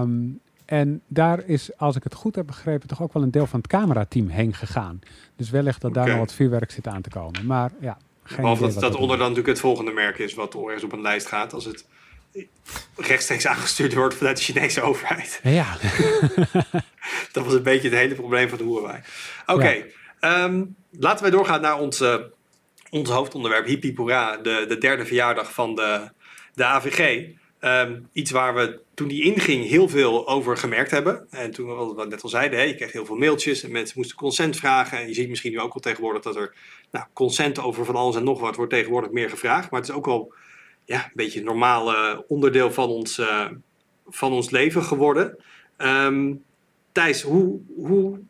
[SPEAKER 2] Um, en daar is, als ik het goed heb begrepen, toch ook wel een deel van het camerateam heen gegaan. Dus wellicht dat daar nog wat vuurwerk zit aan te komen. Maar ja,
[SPEAKER 1] geen Behalve dat, dat onder dan natuurlijk het volgende merk is wat ergens op een lijst gaat. Als het rechtstreeks aangestuurd wordt vanuit de Chinese overheid.
[SPEAKER 2] Ja.
[SPEAKER 1] dat was een beetje het hele probleem van de Huawei. Oké, ehm, laten wij doorgaan naar uh, ons hoofdonderwerp, Hippipura, de, de derde verjaardag van de, de AVG. Ehm, iets waar we toen die inging heel veel over gemerkt hebben. En toen, wat net al zeiden, hè, je kreeg heel veel mailtjes en mensen moesten consent vragen. En je ziet misschien nu ook wel tegenwoordig dat er nou, consent over van alles en nog wat wordt tegenwoordig meer gevraagd. Maar het is ook wel ja, een beetje een normaal onderdeel van ons, uh, van ons leven geworden. Um, Thijs, hoe, hoe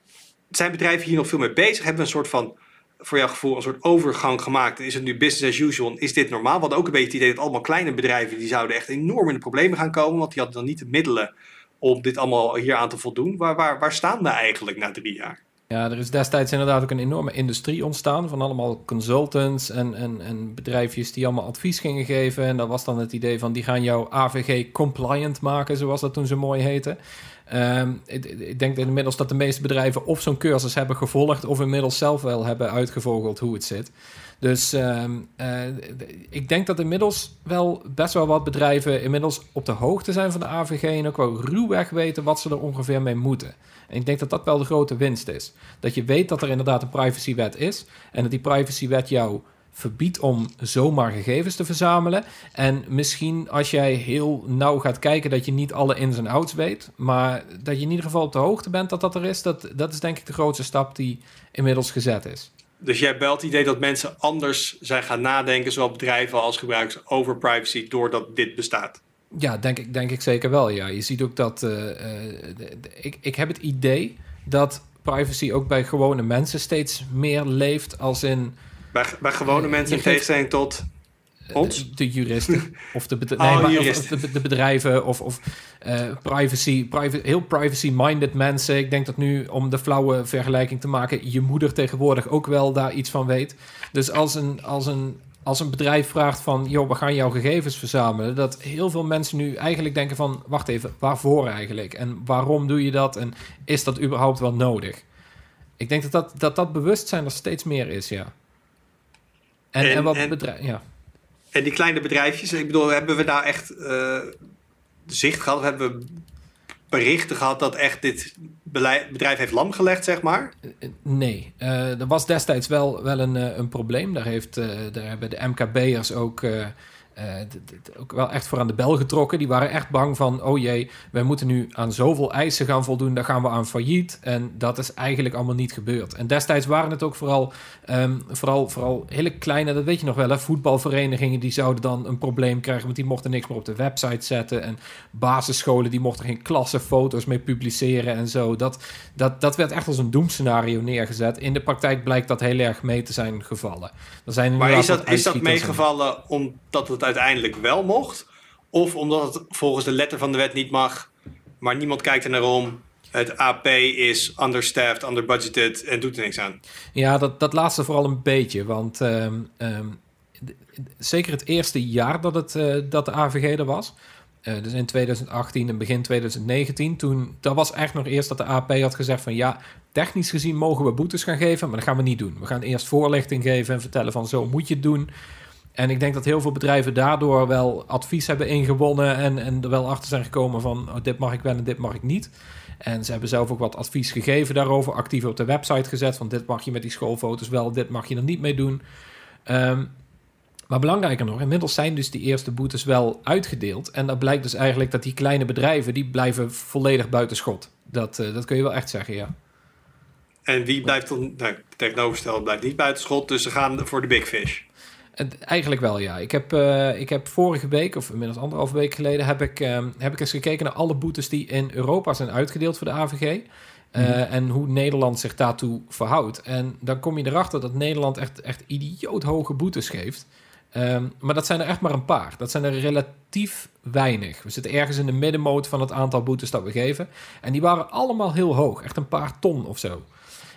[SPEAKER 1] zijn bedrijven hier nog veel mee bezig? Hebben we een soort van voor jouw gevoel een soort overgang gemaakt? Is het nu business as usual? Is dit normaal? Want ook een beetje het idee dat allemaal kleine bedrijven... die zouden echt enorm in de problemen gaan komen... want die hadden dan niet de middelen om dit allemaal hier aan te voldoen. Waar, waar, waar staan we eigenlijk na drie jaar?
[SPEAKER 3] Ja, er is destijds inderdaad ook een enorme industrie ontstaan van allemaal consultants en, en, en bedrijfjes die allemaal advies gingen geven. En dat was dan het idee van die gaan jou AVG compliant maken, zoals dat toen zo mooi heette. Ehm, ik, denk inmiddels dat de meeste bedrijven of zo'n cursus hebben gevolgd of inmiddels zelf wel hebben uitgevogeld hoe het zit. Dus eh, ik denk dat inmiddels wel best wel wat bedrijven inmiddels op de hoogte zijn van de AVG en ook wel ruwweg weten wat ze er ongeveer mee moeten. En ik denk dat dat wel de grote winst is. Dat je weet dat er inderdaad een privacywet is en dat die privacywet jou verbiedt om zomaar gegevens te verzamelen. En misschien als jij heel nauw gaat kijken, dat je niet alle ins en outs weet. Maar dat je in ieder geval op de hoogte bent dat dat er is. Dat, dat is denk ik de grootste stap die inmiddels gezet is.
[SPEAKER 1] Dus jij belt het idee dat mensen anders zijn gaan nadenken, zowel bedrijven als gebruikers, over privacy doordat dit bestaat?
[SPEAKER 3] Ja, denk ik, denk ik zeker wel. Ja. Je ziet ook dat. Uh, ik, ik heb het idee dat privacy ook bij gewone mensen steeds meer leeft als in
[SPEAKER 1] bij, bij gewone mensen in tegenstelling tot ons?
[SPEAKER 3] De, juristen. Of de, oh, nee, maar, of de, de, bedrijven. Of, of uh, privacy, privacy, heel privacy-minded mensen. Ik denk dat nu, om de flauwe vergelijking te maken... je moeder tegenwoordig ook wel daar iets van weet. Dus als een, als een, als een bedrijf vraagt van... joh, we gaan jouw gegevens verzamelen... dat heel veel mensen nu eigenlijk denken van... wacht even, waarvoor eigenlijk? En waarom doe je dat? En is dat überhaupt wel nodig? Ik denk dat dat, dat, dat bewustzijn er steeds meer is, ja. En, en, wat bedrijf, ja.
[SPEAKER 1] En die kleine bedrijfjes, ik bedoel, hebben we daar echt uh, zicht gehad? Hebben we berichten gehad dat echt dit bedrijf heeft lam gelegd, zeg maar? Eh,
[SPEAKER 3] eh, nee, uh, er was destijds wel, wel een, een probleem. Daar, heeft, daar hebben de MKB'ers ook ook wel echt voor aan de bel getrokken. Die waren echt bang van, oh jee, wij moeten nu aan zoveel eisen gaan voldoen, daar gaan we aan failliet. En dat is eigenlijk allemaal niet gebeurd. En destijds waren het ook vooral, um, vooral, vooral hele kleine, dat weet je nog wel, hè, voetbalverenigingen die zouden dan een probleem krijgen, want die mochten niks meer op de website zetten. En basisscholen die mochten geen klassenfoto's mee publiceren en zo. Dat, dat, dat werd echt als een doemscenario neergezet. In de praktijk blijkt dat heel erg mee te zijn gevallen.
[SPEAKER 1] Er zijn maar is dat, is dat meegevallen omdat het uiteindelijk wel mocht? Of omdat het volgens de letter van de wet niet mag, maar niemand kijkt er naar om. Het AP is understaffed, underbudgeted en doet er niks aan.
[SPEAKER 3] Ja, dat, dat laatste vooral een beetje. Want ehm, ehm, zeker het eerste jaar dat, het, uh, dat de AVG er was, uh, dus in 2018 en begin 2019, toen, dat was echt nog eerst dat de AP had gezegd van ja, technisch gezien mogen we boetes gaan geven, maar dat gaan we niet doen. We gaan eerst voorlichting geven en vertellen van zo moet je het doen. En ik denk dat heel veel bedrijven daardoor wel advies hebben ingewonnen en, en er wel achter zijn gekomen van oh, dit mag ik wel en dit mag ik niet. En ze hebben zelf ook wat advies gegeven daarover, actief op de website gezet van dit mag je met die schoolfoto's wel, dit mag je er niet mee doen. Um, maar belangrijker nog, inmiddels zijn dus die eerste boetes wel uitgedeeld. En dat blijkt dus eigenlijk dat die kleine bedrijven, die blijven volledig buiten schot. Dat, uh, dat kun je wel echt zeggen, ja.
[SPEAKER 1] En wie blijft dan, nou, tegenovergesteld blijft niet buitenschot, dus ze gaan voor de big fish.
[SPEAKER 3] Eigenlijk wel, ja. Ik heb, uh, ik heb vorige week, of inmiddels anderhalve week geleden, heb ik, uh, heb ik eens gekeken naar alle boetes die in Europa zijn uitgedeeld voor de AVG. Uh, mm -hmm. En hoe Nederland zich daartoe verhoudt. En dan kom je erachter dat Nederland echt, echt idioot hoge boetes geeft. Um, maar dat zijn er echt maar een paar. Dat zijn er relatief weinig. We zitten ergens in de middenmoot van het aantal boetes dat we geven. En die waren allemaal heel hoog. Echt een paar ton of zo.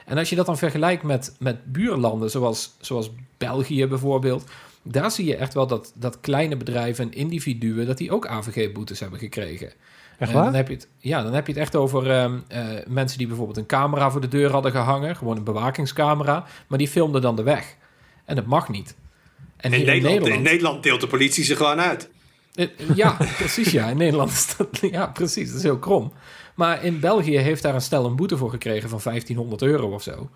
[SPEAKER 3] En als je dat dan vergelijkt met, met buurlanden, zoals, zoals België bijvoorbeeld, daar zie je echt wel dat, dat kleine bedrijven en individuen, dat die ook AVG-boetes hebben gekregen.
[SPEAKER 2] Echt waar?
[SPEAKER 3] Dan heb je het, ja, dan heb je het echt over um, uh, mensen die bijvoorbeeld een camera voor de deur hadden gehangen, gewoon een bewakingscamera, maar die filmden dan de weg. En dat mag niet.
[SPEAKER 1] En in, Nederland, in Nederland, in Nederland deelt de politie ze gewoon uit.
[SPEAKER 3] Ja, precies ja. In Nederland is dat, ja, precies, dat is heel krom. Maar in België heeft daar een stel een boete voor gekregen van 1500 euro of zo.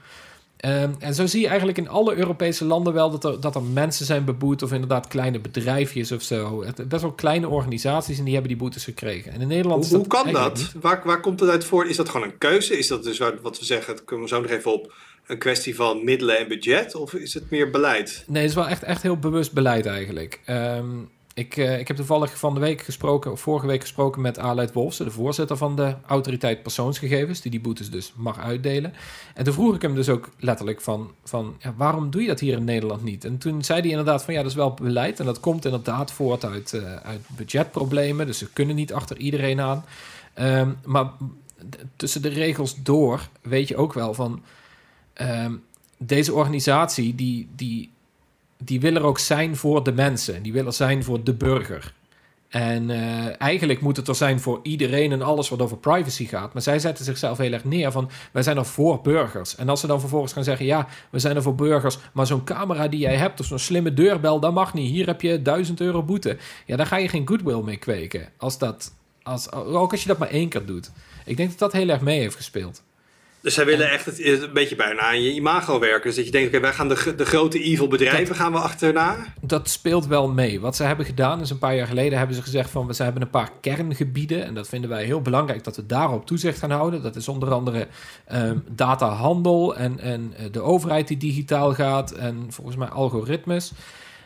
[SPEAKER 3] Um, en zo zie je eigenlijk in alle Europese landen wel dat er, dat er mensen zijn beboet of inderdaad kleine bedrijfjes of zo. Het, best wel kleine organisaties en die hebben die boetes gekregen. En in Nederland
[SPEAKER 1] hoe, hoe kan dat? Waar, waar komt het uit voor? Is dat gewoon een keuze? Is dat dus wat we zeggen, dat kunnen we zo nog even op, een kwestie van middelen en budget? Of is het meer beleid?
[SPEAKER 3] Nee, het is wel echt, echt heel bewust beleid eigenlijk. Um, ik, uh, ik heb toevallig van de week gesproken, vorige week gesproken met Aleid Wolfsen, de voorzitter van de autoriteit persoonsgegevens, die die boetes dus mag uitdelen. En toen vroeg ik hem dus ook letterlijk van, van ja, waarom doe je dat hier in Nederland niet? En toen zei hij inderdaad van ja, dat is wel beleid en dat komt inderdaad voort uit, uh, uit budgetproblemen, dus ze kunnen niet achter iedereen aan. Um, maar tussen de regels door weet je ook wel van um, deze organisatie die, die die wil er ook zijn voor de mensen. Die wil er zijn voor de burger. En uh, eigenlijk moet het er zijn voor iedereen en alles wat over privacy gaat. Maar zij zetten zichzelf heel erg neer van wij zijn er voor burgers. En als ze dan vervolgens gaan zeggen ja, we zijn er voor burgers, maar zo'n camera die jij hebt of zo'n slimme deurbel, dat mag niet. Hier heb je duizend euro boete. Ja, daar ga je geen goodwill mee kweken. Als dat, als, ook als je dat maar één keer doet. Ik denk dat dat heel erg mee heeft gespeeld.
[SPEAKER 1] Dus zij willen echt het, een beetje bijna aan je imago werken. Dus dat je denkt, oké, wij gaan de, de grote evil bedrijven dat, gaan we achterna.
[SPEAKER 3] Dat speelt wel mee. Wat ze hebben gedaan is een paar jaar geleden hebben ze gezegd van... we hebben een paar kerngebieden en dat vinden wij heel belangrijk... dat we daarop toezicht gaan houden. Dat is onder andere um, datahandel en, en de overheid die digitaal gaat... en volgens mij algoritmes.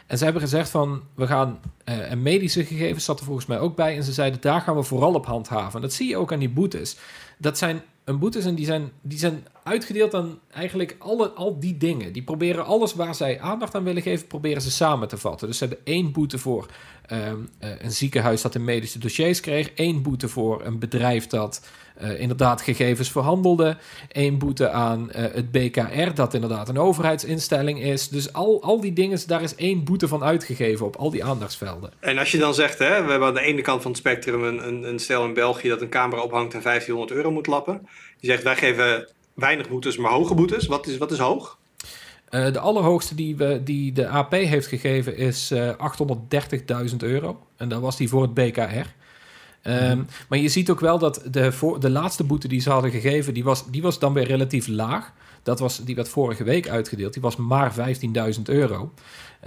[SPEAKER 3] En ze hebben gezegd van, we gaan... Uh, en medische gegevens zat er volgens mij ook bij... en ze zeiden, daar gaan we vooral op handhaven. En dat zie je ook aan die boetes. Dat zijn een boetes en die zijn, die zijn uitgedeeld aan eigenlijk alle, al die dingen. Die proberen alles waar zij aandacht aan willen geven, proberen ze samen te vatten. Dus ze hebben één boete voor um, uh, een ziekenhuis dat de medische dossiers kreeg, één boete voor een bedrijf dat uh, inderdaad gegevens verhandelde, één boete aan uh, het BKR dat inderdaad een overheidsinstelling is. Dus al, al die dingen, daar is één boete van uitgegeven op al die aandachtsvelden.
[SPEAKER 1] En als je dan zegt, hè, we hebben aan de ene kant van het spectrum een, een, een stel in België dat een camera ophangt en 1500 euro moet lappen. Die zegt, wij geven weinig boetes, maar hoge boetes. Wat is, wat is hoog?
[SPEAKER 3] Uh, de allerhoogste die, we, die de AP heeft gegeven is uh, 830.000 euro. En dat was die voor het BKR. Um, mm. Maar je ziet ook wel dat de, voor, de laatste boete die ze hadden gegeven, die was, die was dan weer relatief laag. Dat was, die werd vorige week uitgedeeld. Die was maar 15.000 euro.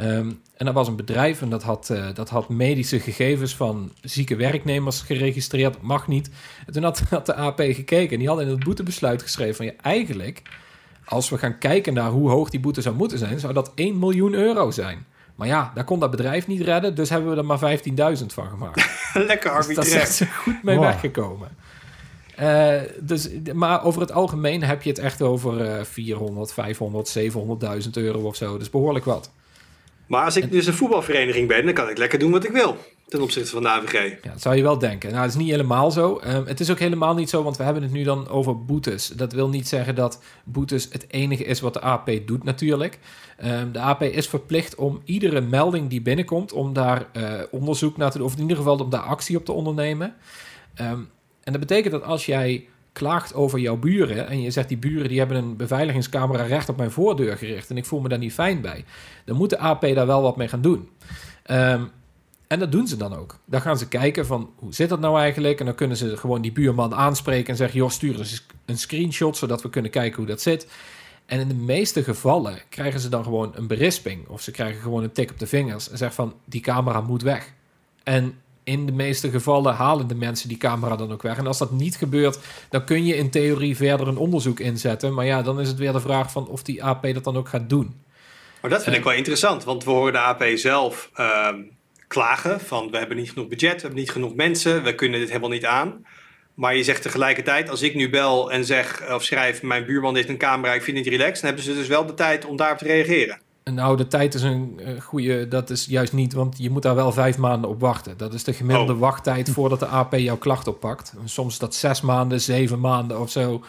[SPEAKER 3] Um, en dat was een bedrijf en dat had, uh, dat had medische gegevens van zieke werknemers geregistreerd. Mag niet. En toen had, had de AP gekeken en die hadden in het boetebesluit geschreven van ja, eigenlijk, als we gaan kijken naar hoe hoog die boete zou moeten zijn, zou dat 1 miljoen euro zijn. Maar ja, daar kon dat bedrijf niet redden, dus hebben we er maar 15.000 van gemaakt.
[SPEAKER 1] Lekker arbitrair.
[SPEAKER 3] Dus dat is goed mee wow. weggekomen. Uh, dus, maar over het algemeen heb je het echt over uh, 400, 500, 700.000 euro of zo. Dus behoorlijk wat.
[SPEAKER 1] Maar als ik dus een voetbalvereniging ben, dan kan ik lekker doen wat ik wil. Ten opzichte van de AVG.
[SPEAKER 3] Ja, dat zou je wel denken. Nou, dat is niet helemaal zo. Um, het is ook helemaal niet zo, want we hebben het nu dan over boetes. Dat wil niet zeggen dat boetes het enige is wat de AP doet, natuurlijk. Um, de AP is verplicht om iedere melding die binnenkomt, om daar uh, onderzoek naar te doen, of in ieder geval om daar actie op te ondernemen. Um, en dat betekent dat als jij klaagt over jouw buren en je zegt die buren die hebben een beveiligingscamera recht op mijn voordeur gericht en ik voel me daar niet fijn bij, dan moet de AP daar wel wat mee gaan doen. En dat doen ze dan ook. Dan gaan ze kijken van hoe zit dat nou eigenlijk en dan kunnen ze gewoon die buurman aanspreken en zeggen joh stuur eens een screenshot zodat we kunnen kijken hoe dat zit. En in de meeste gevallen krijgen ze dan gewoon een berisping of ze krijgen gewoon een tik op de vingers en zeggen van die camera moet weg. En in de meeste gevallen halen de mensen die camera dan ook weg. En als dat niet gebeurt, dan kun je in theorie verder een onderzoek inzetten. Maar ja, dan is het weer de vraag van of die AP dat dan ook gaat doen.
[SPEAKER 1] Maar dat vind ik wel interessant, want we horen de AP zelf ehm, klagen van we hebben niet genoeg budget, we hebben niet genoeg mensen, we kunnen dit helemaal niet aan. Maar je zegt tegelijkertijd, als ik nu bel en zeg of schrijf, mijn buurman heeft een camera, ik vind het relaxed, dan hebben ze dus wel de tijd om daarop te reageren.
[SPEAKER 3] Nou, de tijd is een uh, goede, dat is juist niet, want je moet daar wel vijf maanden op wachten. Dat is de gemiddelde
[SPEAKER 1] Oh.
[SPEAKER 3] wachttijd voordat de AP jouw klacht oppakt. Soms is dat zes maanden, zeven maanden of zo.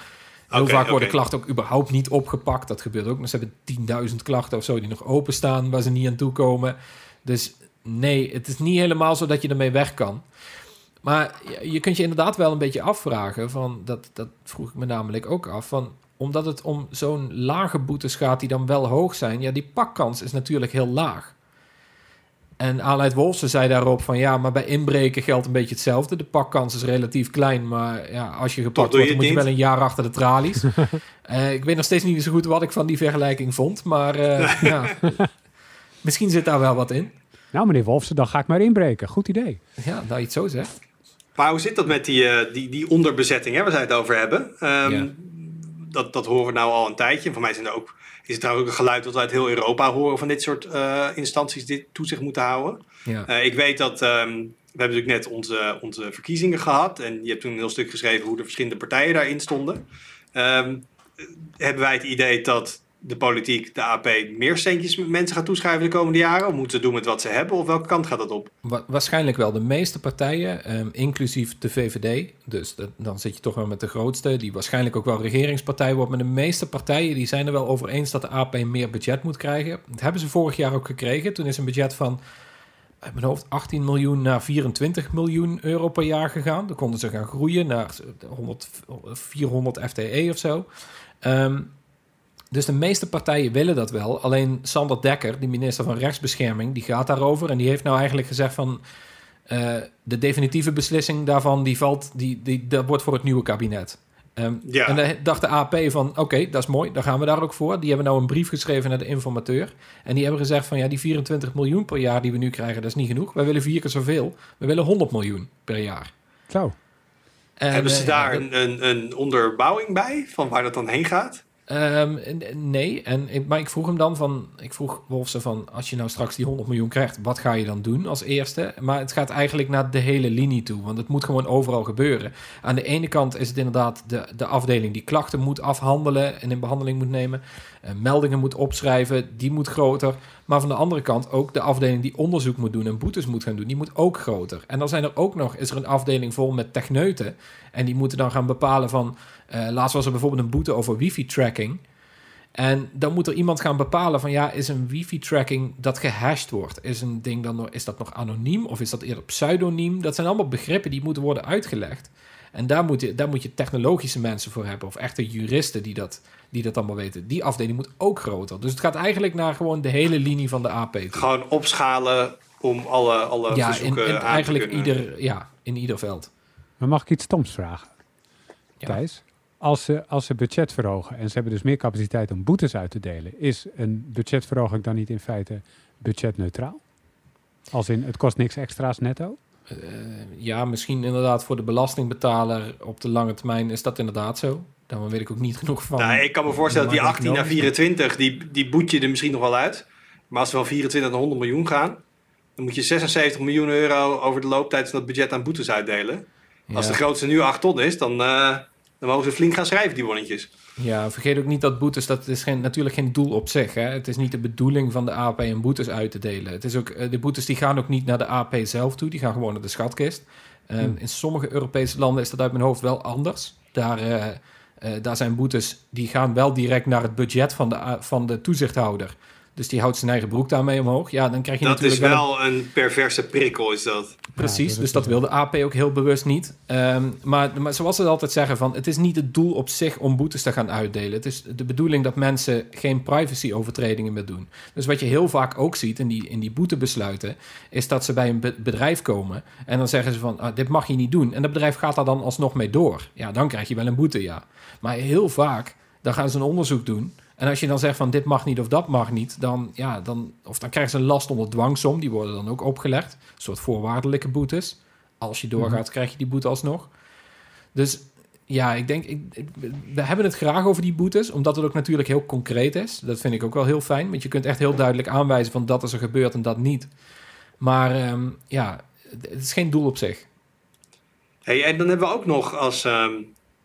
[SPEAKER 3] Heel vaak worden klachten ook überhaupt niet opgepakt. Dat gebeurt ook. Ze hebben 10.000 klachten of zo die nog openstaan, waar ze niet aan toe komen. Dus nee, het is niet helemaal zo dat je ermee weg kan. Maar je- kunt je inderdaad wel een beetje afvragen, van, dat, dat vroeg ik me namelijk ook af, van, omdat het om zo'n lage boetes gaat die dan wel hoog zijn, ja, die pakkans is natuurlijk heel laag. En Aleid Wolfsen zei daarop van ja, maar bij inbreken geldt een beetje hetzelfde. De pakkans is relatief klein, maar ja, als je gepakt wordt, dan moet je wel een jaar achter de tralies. Eh, ik weet nog steeds niet zo goed wat ik van die vergelijking vond, maar eh, ja, misschien zit daar wel wat in.
[SPEAKER 2] Nou, meneer Wolfsen, dan ga ik maar inbreken. Goed idee.
[SPEAKER 3] Ja, nou je het zo zegt.
[SPEAKER 1] Maar hoe zit dat met die, eh, die, die onderbezetting hè, waar zij het over hebben? Ehm,
[SPEAKER 3] Ja.
[SPEAKER 1] dat, dat horen we nou al een tijdje. Voor mij zijn er ook, is het trouwens ook een geluid dat we uit heel Europa horen van dit soort eh, instanties dit toezicht moeten houden.
[SPEAKER 3] Ja.
[SPEAKER 1] Eh, ik weet dat ehm, we hebben natuurlijk net onze, onze verkiezingen gehad. En je hebt toen een heel stuk geschreven hoe de verschillende partijen daarin stonden. Ehm, eh, hebben wij het idee dat de politiek, de AP, meer centjes met mensen gaat toeschrijven de komende jaren? Of moeten ze doen met wat ze hebben? Of welke kant gaat dat op?
[SPEAKER 3] Wa- waarschijnlijk wel de meeste partijen, ehm, inclusief de VVD. Dus dan zit je toch wel met de grootste, die waarschijnlijk ook wel regeringspartij wordt. Maar de meeste partijen die zijn er wel over eens dat de AP meer budget moet krijgen. Dat hebben ze vorig jaar ook gekregen. Toen is een budget van, uit mijn hoofd, 18 miljoen naar 24 miljoen euro per jaar gegaan. Dan konden ze gaan groeien naar 100, 400 FTE of zo. Ehm, dus de meeste partijen willen dat wel. Alleen Sander Dekker, de minister van Rechtsbescherming, die gaat daarover. En die heeft nou eigenlijk gezegd van... eh, de definitieve beslissing daarvan, die valt, die, die, dat wordt voor het nieuwe kabinet. Ehm,
[SPEAKER 1] Ja.
[SPEAKER 3] En dan dacht de AP van, oké, dat is mooi, dan gaan we daar ook voor. Die hebben nou een brief geschreven naar de informateur. En die hebben gezegd van, ja, die 24 miljoen per jaar die we nu krijgen, dat is niet genoeg. Wij willen vier keer zoveel. We willen 100 miljoen per jaar.
[SPEAKER 2] Zo.
[SPEAKER 3] En,
[SPEAKER 1] hebben ze
[SPEAKER 3] eh,
[SPEAKER 1] daar
[SPEAKER 3] dat-
[SPEAKER 1] een, een onderbouwing bij van waar dat dan heen gaat?
[SPEAKER 3] Ehm, nee, en, maar ik vroeg hem dan van, ik vroeg Wolfsen van, als je nou straks die 100 miljoen krijgt, wat ga je dan doen als eerste? Maar het gaat eigenlijk naar de hele linie toe, want het moet gewoon overal gebeuren. Aan de ene kant is het inderdaad de, de afdeling die klachten moet afhandelen en in behandeling moet nemen, eh, meldingen moet opschrijven, die moet groter. Maar van de andere kant ook de afdeling die onderzoek moet doen en boetes moet gaan doen, die moet ook groter. En dan zijn er ook nog, is er een afdeling vol met techneuten en die moeten dan gaan bepalen van, eh, laatst was er bijvoorbeeld een boete over wifi-tracking. En dan moet er iemand gaan bepalen van ja, is een wifi-tracking dat gehashed wordt? Is een ding dan nog, is dat nog anoniem of is dat eerder pseudoniem? Dat zijn allemaal begrippen die moeten worden uitgelegd. En daar moet je, daar moet je technologische mensen voor hebben of echte juristen die dat, die dat allemaal weten. Die afdeling moet ook groter. Dus het gaat eigenlijk naar gewoon de hele linie van de AP. toe.
[SPEAKER 1] Gewoon opschalen om alle, alle
[SPEAKER 3] Ja, in,
[SPEAKER 1] verzoeken
[SPEAKER 3] in
[SPEAKER 1] aan te
[SPEAKER 3] eigenlijk
[SPEAKER 1] kunnen.
[SPEAKER 3] ieder, ja, in ieder veld.
[SPEAKER 2] Maar mag ik iets stoms vragen,
[SPEAKER 3] Ja.
[SPEAKER 2] Thijs? Als ze, als ze budget verhogen en ze hebben dus meer capaciteit om boetes uit te delen, is een budgetverhoging dan niet in feite budgetneutraal? Als in, het kost niks extra's netto?
[SPEAKER 3] Eh, ja, misschien inderdaad voor de belastingbetaler op de lange termijn is dat inderdaad zo. Daar weet ik ook niet genoeg van.
[SPEAKER 1] Nou, ik kan me voorstellen dat die
[SPEAKER 3] Maar
[SPEAKER 1] 18 naar
[SPEAKER 3] economisch-
[SPEAKER 1] 24, die, die boet je er misschien nog wel uit. Maar als we van 24 naar 100 miljoen gaan, dan moet je 76 miljoen euro over de looptijd van dat budget aan boetes uitdelen. Als de grootste nu 8 ton is, dan, eh, dan mogen ze flink gaan schrijven, die bonnetjes.
[SPEAKER 3] Ja, vergeet ook niet dat boetes, dat is geen, natuurlijk geen doel op zich. Hè? Het is niet de bedoeling van de AP om boetes uit te delen. Het is ook, eh, de boetes die gaan ook niet naar de AP zelf toe, die gaan gewoon naar de schatkist. Ehm,
[SPEAKER 2] Hmm.
[SPEAKER 3] In sommige Europese landen is dat uit mijn hoofd wel anders. Daar, eh, daar zijn boetes, die gaan wel direct naar het budget van de, A- van de toezichthouder. Dus die houdt zijn eigen broek daarmee omhoog. Ja, dan krijg je
[SPEAKER 1] Dat is
[SPEAKER 3] natuurlijk wel een-
[SPEAKER 1] wel een perverse prikkel, is dat.
[SPEAKER 3] Precies,
[SPEAKER 2] dat
[SPEAKER 3] dus dat
[SPEAKER 2] wel
[SPEAKER 3] wil de AP ook heel bewust niet. Ehm, maar, maar zoals ze altijd zeggen, van, het is niet het doel op zich om boetes te gaan uitdelen. Het is de bedoeling dat mensen geen privacy-overtredingen meer doen. Dus wat je heel vaak ook ziet in die, in die boetebesluiten, is dat ze bij een be- bedrijf komen en dan zeggen ze van, ah, dit mag je niet doen. En dat bedrijf gaat daar dan alsnog mee door. Ja, dan krijg je wel een boete, ja. Maar heel vaak, dan gaan ze een onderzoek doen. En als je dan zegt van dit mag niet of dat mag niet, dan, ja, dan, of dan krijgen ze een last onder dwangsom. Die worden dan ook opgelegd. Een soort voorwaardelijke boetes. als je doorgaat, krijg je die boete alsnog. Dus ja, ik denk, ik, ik- we hebben het graag over die boetes, omdat het ook natuurlijk heel concreet is. Dat vind ik ook wel heel fijn, want je kunt echt heel duidelijk aanwijzen van dat is er gebeurd en dat niet. Maar ehm, ja, het is geen doel op zich.
[SPEAKER 1] Hey, en dan hebben we ook nog als ehm,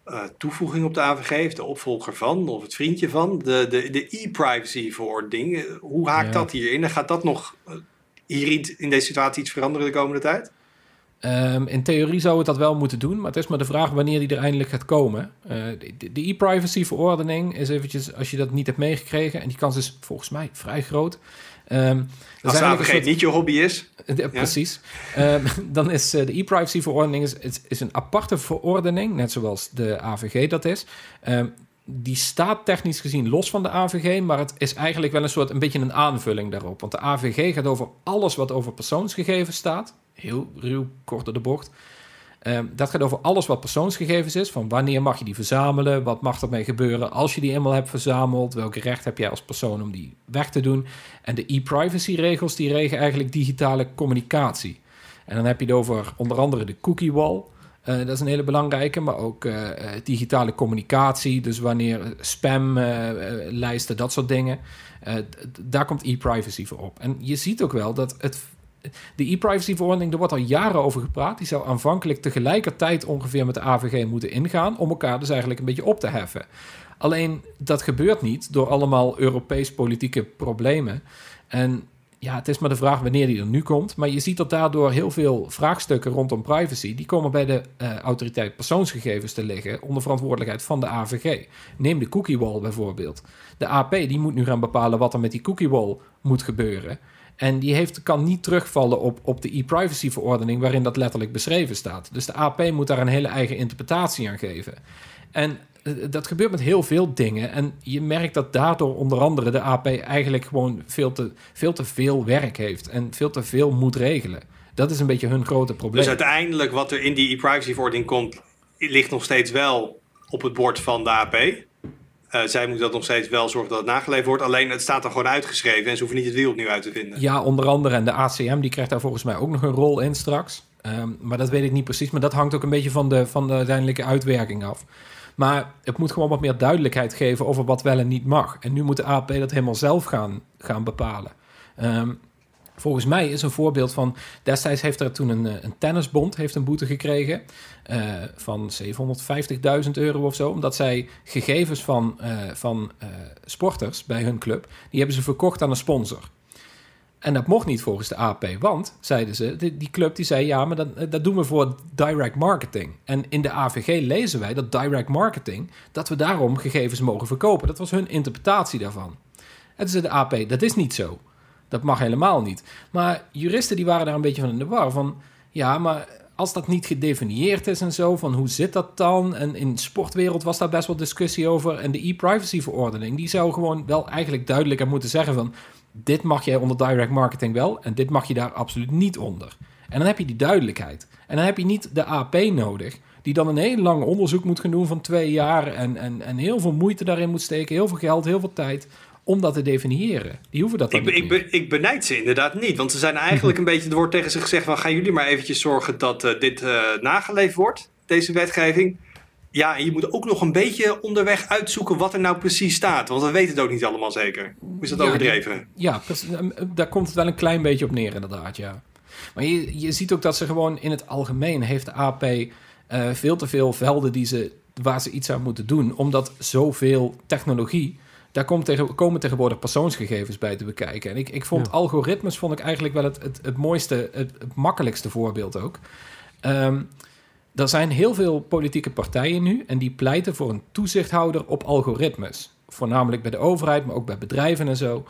[SPEAKER 1] eh, toevoeging op de AVG, of de opvolger van, of het vriendje van, de, de, de e-privacy verordening. Eh, Hoe haakt
[SPEAKER 3] Ja.
[SPEAKER 1] dat hierin? En gaat dat nog eh, hier in, deze situatie iets veranderen de komende tijd?
[SPEAKER 3] Ehm, in theorie zou het dat wel moeten doen, maar het is maar de vraag wanneer die er eindelijk gaat komen. Eh, de- de e-privacy-verordening is eventjes, als je dat niet hebt meegekregen, en die kans is volgens mij vrij groot. Ehm,
[SPEAKER 1] Als AVG
[SPEAKER 3] soort-
[SPEAKER 1] niet je hobby is.
[SPEAKER 3] Ja, Precies. Ehm, dan is eh, de e-privacy-verordening is, is, is een aparte verordening, net zoals de AVG dat is. Ehm, die staat technisch gezien los van de AVG, maar het is eigenlijk wel een soort een beetje een aanvulling daarop. Want de AVG gaat over alles wat over persoonsgegevens staat. Heel ruw, kort door de bocht. Ehm, dat gaat over alles wat persoonsgegevens is. Van wanneer mag je die verzamelen? Wat mag ermee gebeuren als je die eenmaal hebt verzameld? Welk recht heb jij als persoon om die weg te doen? En de e-privacy regels die regelen eigenlijk digitale communicatie. En dan heb je het over onder andere de cookie wall. Eh, dat is een hele belangrijke, maar ook eh, eh, digitale communicatie. Dus wanneer spamlijsten, dat soort dingen. Daar komt e-privacy voor op. En je ziet ook wel dat het, de e-privacy-verordening, er wordt al jaren over gepraat. Die zou aanvankelijk tegelijkertijd ongeveer met de AVG moeten ingaan. om elkaar dus eigenlijk een beetje op te heffen. Alleen dat gebeurt niet door allemaal Europees politieke problemen. En ja, het is maar de vraag wanneer die er nu komt. Maar je ziet dat daardoor heel veel vraagstukken rondom privacy... die komen bij de eh, autoriteit persoonsgegevens te liggen... onder verantwoordelijkheid van de AVG. Neem de cookie wall bijvoorbeeld. De AP die moet nu gaan bepalen wat er met die cookie wall moet gebeuren... En die heeft, kan niet terugvallen op, op de e-privacy-verordening waarin dat letterlijk beschreven staat. Dus de AP moet daar een hele eigen interpretatie aan geven. En eh, dat gebeurt met heel veel dingen. En je merkt dat daardoor onder andere de AP eigenlijk gewoon veel te, veel te veel werk heeft. En veel te veel moet regelen. Dat is een beetje hun grote probleem.
[SPEAKER 1] Dus uiteindelijk wat er in die e-privacy verordening komt, ligt nog steeds wel op het bord van de AP. Eh, zij moeten dat nog steeds wel zorgen dat het nageleefd wordt. Alleen het staat er gewoon uitgeschreven en ze hoeven niet het wiel opnieuw uit te vinden.
[SPEAKER 3] Ja, onder andere. En de ACM die krijgt daar volgens mij ook nog een rol in straks. Ehm, maar dat weet ik niet precies. Maar dat hangt ook een beetje van de, van de uiteindelijke uitwerking af. Maar het moet gewoon wat meer duidelijkheid geven over wat wel en niet mag. En nu moet de AP dat helemaal zelf gaan, gaan bepalen. Ehm, volgens mij is een voorbeeld van... Destijds heeft er toen een, eh, een tennisbond heeft een boete gekregen... eh, van 750.000 euro of zo... omdat zij gegevens van, eh, van sporters bij hun club... die hebben ze verkocht aan een sponsor. En dat mocht niet volgens de AP, want, zeiden ze, die, club die zei... ja, maar dat, dat doen we voor direct marketing. En in de AVG lezen wij dat direct marketing... dat we daarom gegevens mogen verkopen. Dat was hun interpretatie daarvan. En zei de AP, dat is niet zo. Dat mag helemaal niet. Maar juristen die waren daar een beetje van in de war. Van, ja, maar als dat niet gedefinieerd is en zo... van hoe zit dat dan? En in de sportwereld was daar best wel discussie over. En de e-privacy-verordening... die zou gewoon wel eigenlijk duidelijker moeten zeggen van... dit mag jij onder direct marketing wel... en dit mag je daar absoluut niet onder. En dan heb je die duidelijkheid. En dan heb je niet de AP nodig... die dan een heel lang onderzoek moet gaan doen van twee jaar... en, en, en heel veel moeite daarin moet steken... heel veel geld, heel veel tijd om dat te definiëren. Die hoeven dat dan
[SPEAKER 1] Ik,
[SPEAKER 3] niet
[SPEAKER 1] ik, ik benijd ze inderdaad niet. Want ze zijn eigenlijk een beetje... Er wordt tegen ze gezegd van... gaan jullie maar eventjes zorgen dat eh, dit eh, nageleefd wordt. Deze wetgeving. Ja, en je moet ook nog een beetje onderweg uitzoeken... wat er nou precies staat. Want we weten het ook niet allemaal zeker. Is dat
[SPEAKER 3] Ja,
[SPEAKER 1] overdreven?
[SPEAKER 3] Ja. Ehm, daar komt het wel een klein beetje op neer, inderdaad, ja. Maar je, je ziet ook dat ze gewoon in het algemeen heeft de AP eh, veel te veel velden die ze, waar ze iets aan moeten doen. Omdat zoveel technologie, daar komt tegen, komen tegenwoordig persoonsgegevens bij te bekijken. En ik, ik vond
[SPEAKER 2] Ja.
[SPEAKER 3] algoritmes vond ik eigenlijk wel het, het, het mooiste, het, het makkelijkste voorbeeld ook. Ehm, er zijn heel veel politieke partijen nu en die pleiten voor een toezichthouder op algoritmes. Voornamelijk bij de overheid, maar ook bij bedrijven en zo.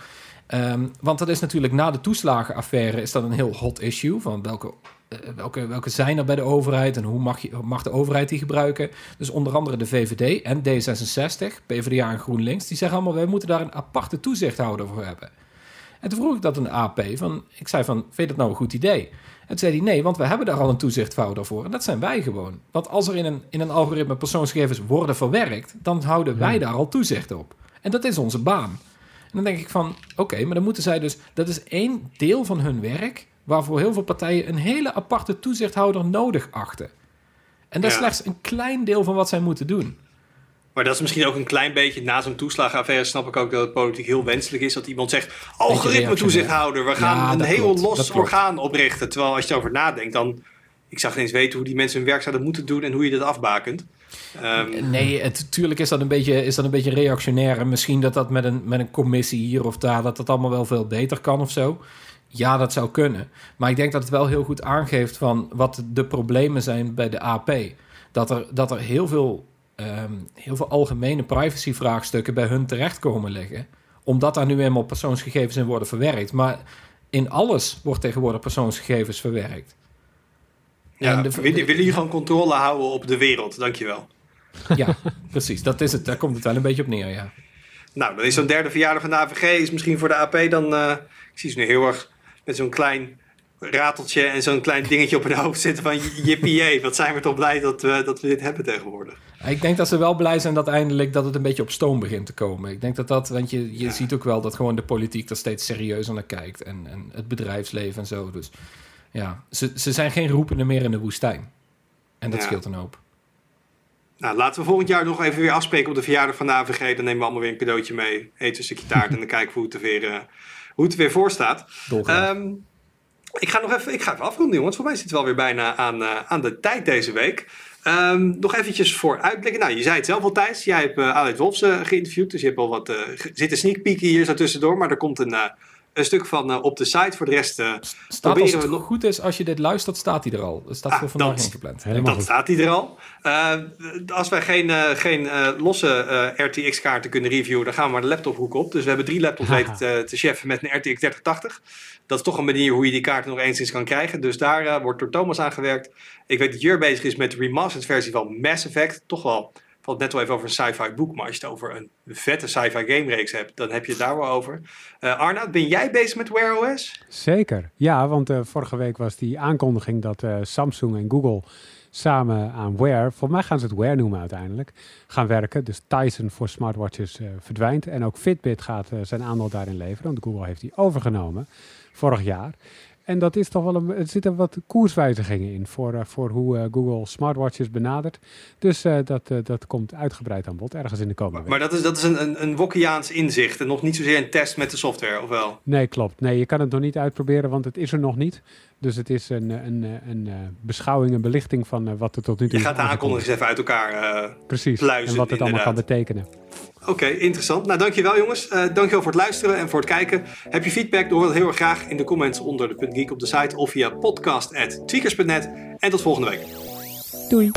[SPEAKER 3] Ehm, want dat is natuurlijk na de toeslagenaffaire is dat een heel hot issue. Van welke, welke, welke zijn er bij de overheid en hoe mag, je, mag de overheid die gebruiken? Dus onder andere de VVD en D66, PvdA en GroenLinks, die zeggen allemaal: wij moeten daar een aparte toezichthouder voor hebben. En toen vroeg ik dat aan de AP. Van, ik zei van, vind je dat nou een goed idee? En toen zei hij, nee, want we hebben daar al een toezichthouder voor. En dat zijn wij gewoon. Want als er in een, in een algoritme persoonsgegevens worden verwerkt... dan houden wij daar al toezicht op. En dat is onze baan. En dan denk ik van, oké, maar dan moeten zij dus... dat is één deel van hun werk... waarvoor heel veel partijen een hele aparte toezichthouder nodig achten. En dat is
[SPEAKER 1] Ja.
[SPEAKER 3] slechts een klein deel van wat zij moeten doen.
[SPEAKER 1] Maar dat is misschien ook een klein beetje na zo'n toeslagenaffaire. Snap ik ook dat het politiek heel wenselijk is dat iemand zegt: algoritme toezichthouder, we gaan
[SPEAKER 3] Ja,
[SPEAKER 1] een heel
[SPEAKER 3] klopt,
[SPEAKER 1] los
[SPEAKER 3] klopt.
[SPEAKER 1] orgaan oprichten. Terwijl als je erover nadenkt, dan. Ik zag ineens weten hoe die mensen hun werk zouden moeten doen en hoe je dat afbakent. Ehm,
[SPEAKER 3] Nee, het, tuurlijk is dat, een beetje, is dat een beetje reactionair. En misschien dat dat met een, met een commissie hier of daar... dat dat allemaal wel veel beter kan of zo. Ja, dat zou kunnen. Maar ik denk dat het wel heel goed aangeeft... van wat de problemen zijn bij de AP. Dat er, dat er heel, veel, ehm, heel veel algemene privacyvraagstukken... bij hun terecht komen liggen. Omdat daar nu eenmaal persoonsgegevens in worden verwerkt. Maar in alles wordt tegenwoordig persoonsgegevens verwerkt.
[SPEAKER 1] ja,
[SPEAKER 3] de-
[SPEAKER 1] willen, willen jullie gewoon controle houden op de wereld? Dankjewel.
[SPEAKER 3] Ja, precies. Dat is het. Daar komt het wel een beetje op neer, ja.
[SPEAKER 1] Nou, dan is zo'n derde verjaardag van de AVG is misschien voor de AP dan... eh, ik zie ze nu heel erg met zo'n klein rateltje en zo'n klein dingetje op hun hoofd zitten van... Jippie, wat zijn we toch blij dat we, dat we dit hebben tegenwoordig.
[SPEAKER 3] Ik denk dat ze wel blij zijn dat eindelijk dat het een beetje op stoom begint te komen. Ik denk dat dat, want je, je ziet ook wel dat gewoon de politiek er steeds serieuzer naar kijkt. En, en het bedrijfsleven en zo. Dus ja, ze, ze zijn geen roepende meer in de woestijn. En dat
[SPEAKER 1] Ja.
[SPEAKER 3] scheelt een hoop.
[SPEAKER 1] Nou, laten we volgend jaar nog even weer afspreken op de verjaardag van de AVG. Dan nemen we allemaal weer een cadeautje mee. Eten een stukje taart en dan kijken we hoe het er weer, eh, hoe het er weer voor staat. Ehm, ik ga nog even, ik ga even afronden, jongens. Voor mij zit het wel weer bijna aan, eh, aan de tijd deze week. Ehm, nog eventjes voor uitblikken. Nou, je zei het zelf al, Thijs. Jij hebt uh, Aleid Wolfs geïnterviewd. Dus je hebt al wat eh, zitten sneak peeken hier zo tussendoor. Maar er komt een, een stuk van eh, op de site. Voor de rest eh,
[SPEAKER 3] Staat als
[SPEAKER 1] proberen
[SPEAKER 3] het
[SPEAKER 1] we nog-
[SPEAKER 3] goed is, als je dit luistert, staat hij er al. Dat staat
[SPEAKER 1] Ah,
[SPEAKER 3] voor vandaag
[SPEAKER 1] dan-
[SPEAKER 3] ingepland.
[SPEAKER 2] Helemaal goed.
[SPEAKER 1] staat hij er al. Eh, als wij geen, eh, geen eh, losse eh, RTX-kaarten kunnen reviewen, dan gaan we maar de laptophoek op. Dus we hebben drie laptops weten te, te cheffen met een RTX 3080. Dat is toch een manier hoe je die kaarten nog eens kan krijgen. Dus daar wordt door Thomas aan gewerkt. Ik weet dat Jur bezig is met de remastered versie van Mass Effect. Toch wel, valt net wel even over een sci-fi boek. Maar als je het over een vette sci-fi game reeks hebt, dan heb je het daar wel over. Arnoud, ben jij bezig met Wear OS?
[SPEAKER 2] Zeker. Ja, want eh, vorige week was die aankondiging dat eh, Samsung en Google samen aan Wear, voor mij gaan ze het Wear noemen uiteindelijk, gaan werken. Dus Tyson voor smartwatches verdwijnt. En ook Fitbit gaat zijn aandeel daarin leveren, want Google heeft die overgenomen vorig jaar. En dat is toch wel een, er zitten wat koerswijzigingen in voor, eh, voor hoe eh, Google smartwatches benadert. Dus eh, dat, dat komt uitgebreid aan bod ergens in de komende week.
[SPEAKER 1] Maar dat is, dat is een, een, een Wokkiaans inzicht en nog niet zozeer een test met de software, of wel?
[SPEAKER 2] Nee, klopt. Nee, je kan het nog niet uitproberen, want het is er nog niet. Dus het is een, een, een, een beschouwing, een belichting van wat er tot nu toe
[SPEAKER 1] Je
[SPEAKER 2] is
[SPEAKER 1] gaat de aankondigingen even uit elkaar
[SPEAKER 2] Precies.
[SPEAKER 1] pluizen,
[SPEAKER 2] en wat het allemaal kan betekenen.
[SPEAKER 1] Oké, interessant. Nou, dankjewel jongens. Eh dankjewel voor het luisteren en voor het kijken. Heb je feedback? Doe dat heel erg graag in de comments onder de Geek op de site of via podcast.tweakers.net. En tot volgende week.
[SPEAKER 2] Doei!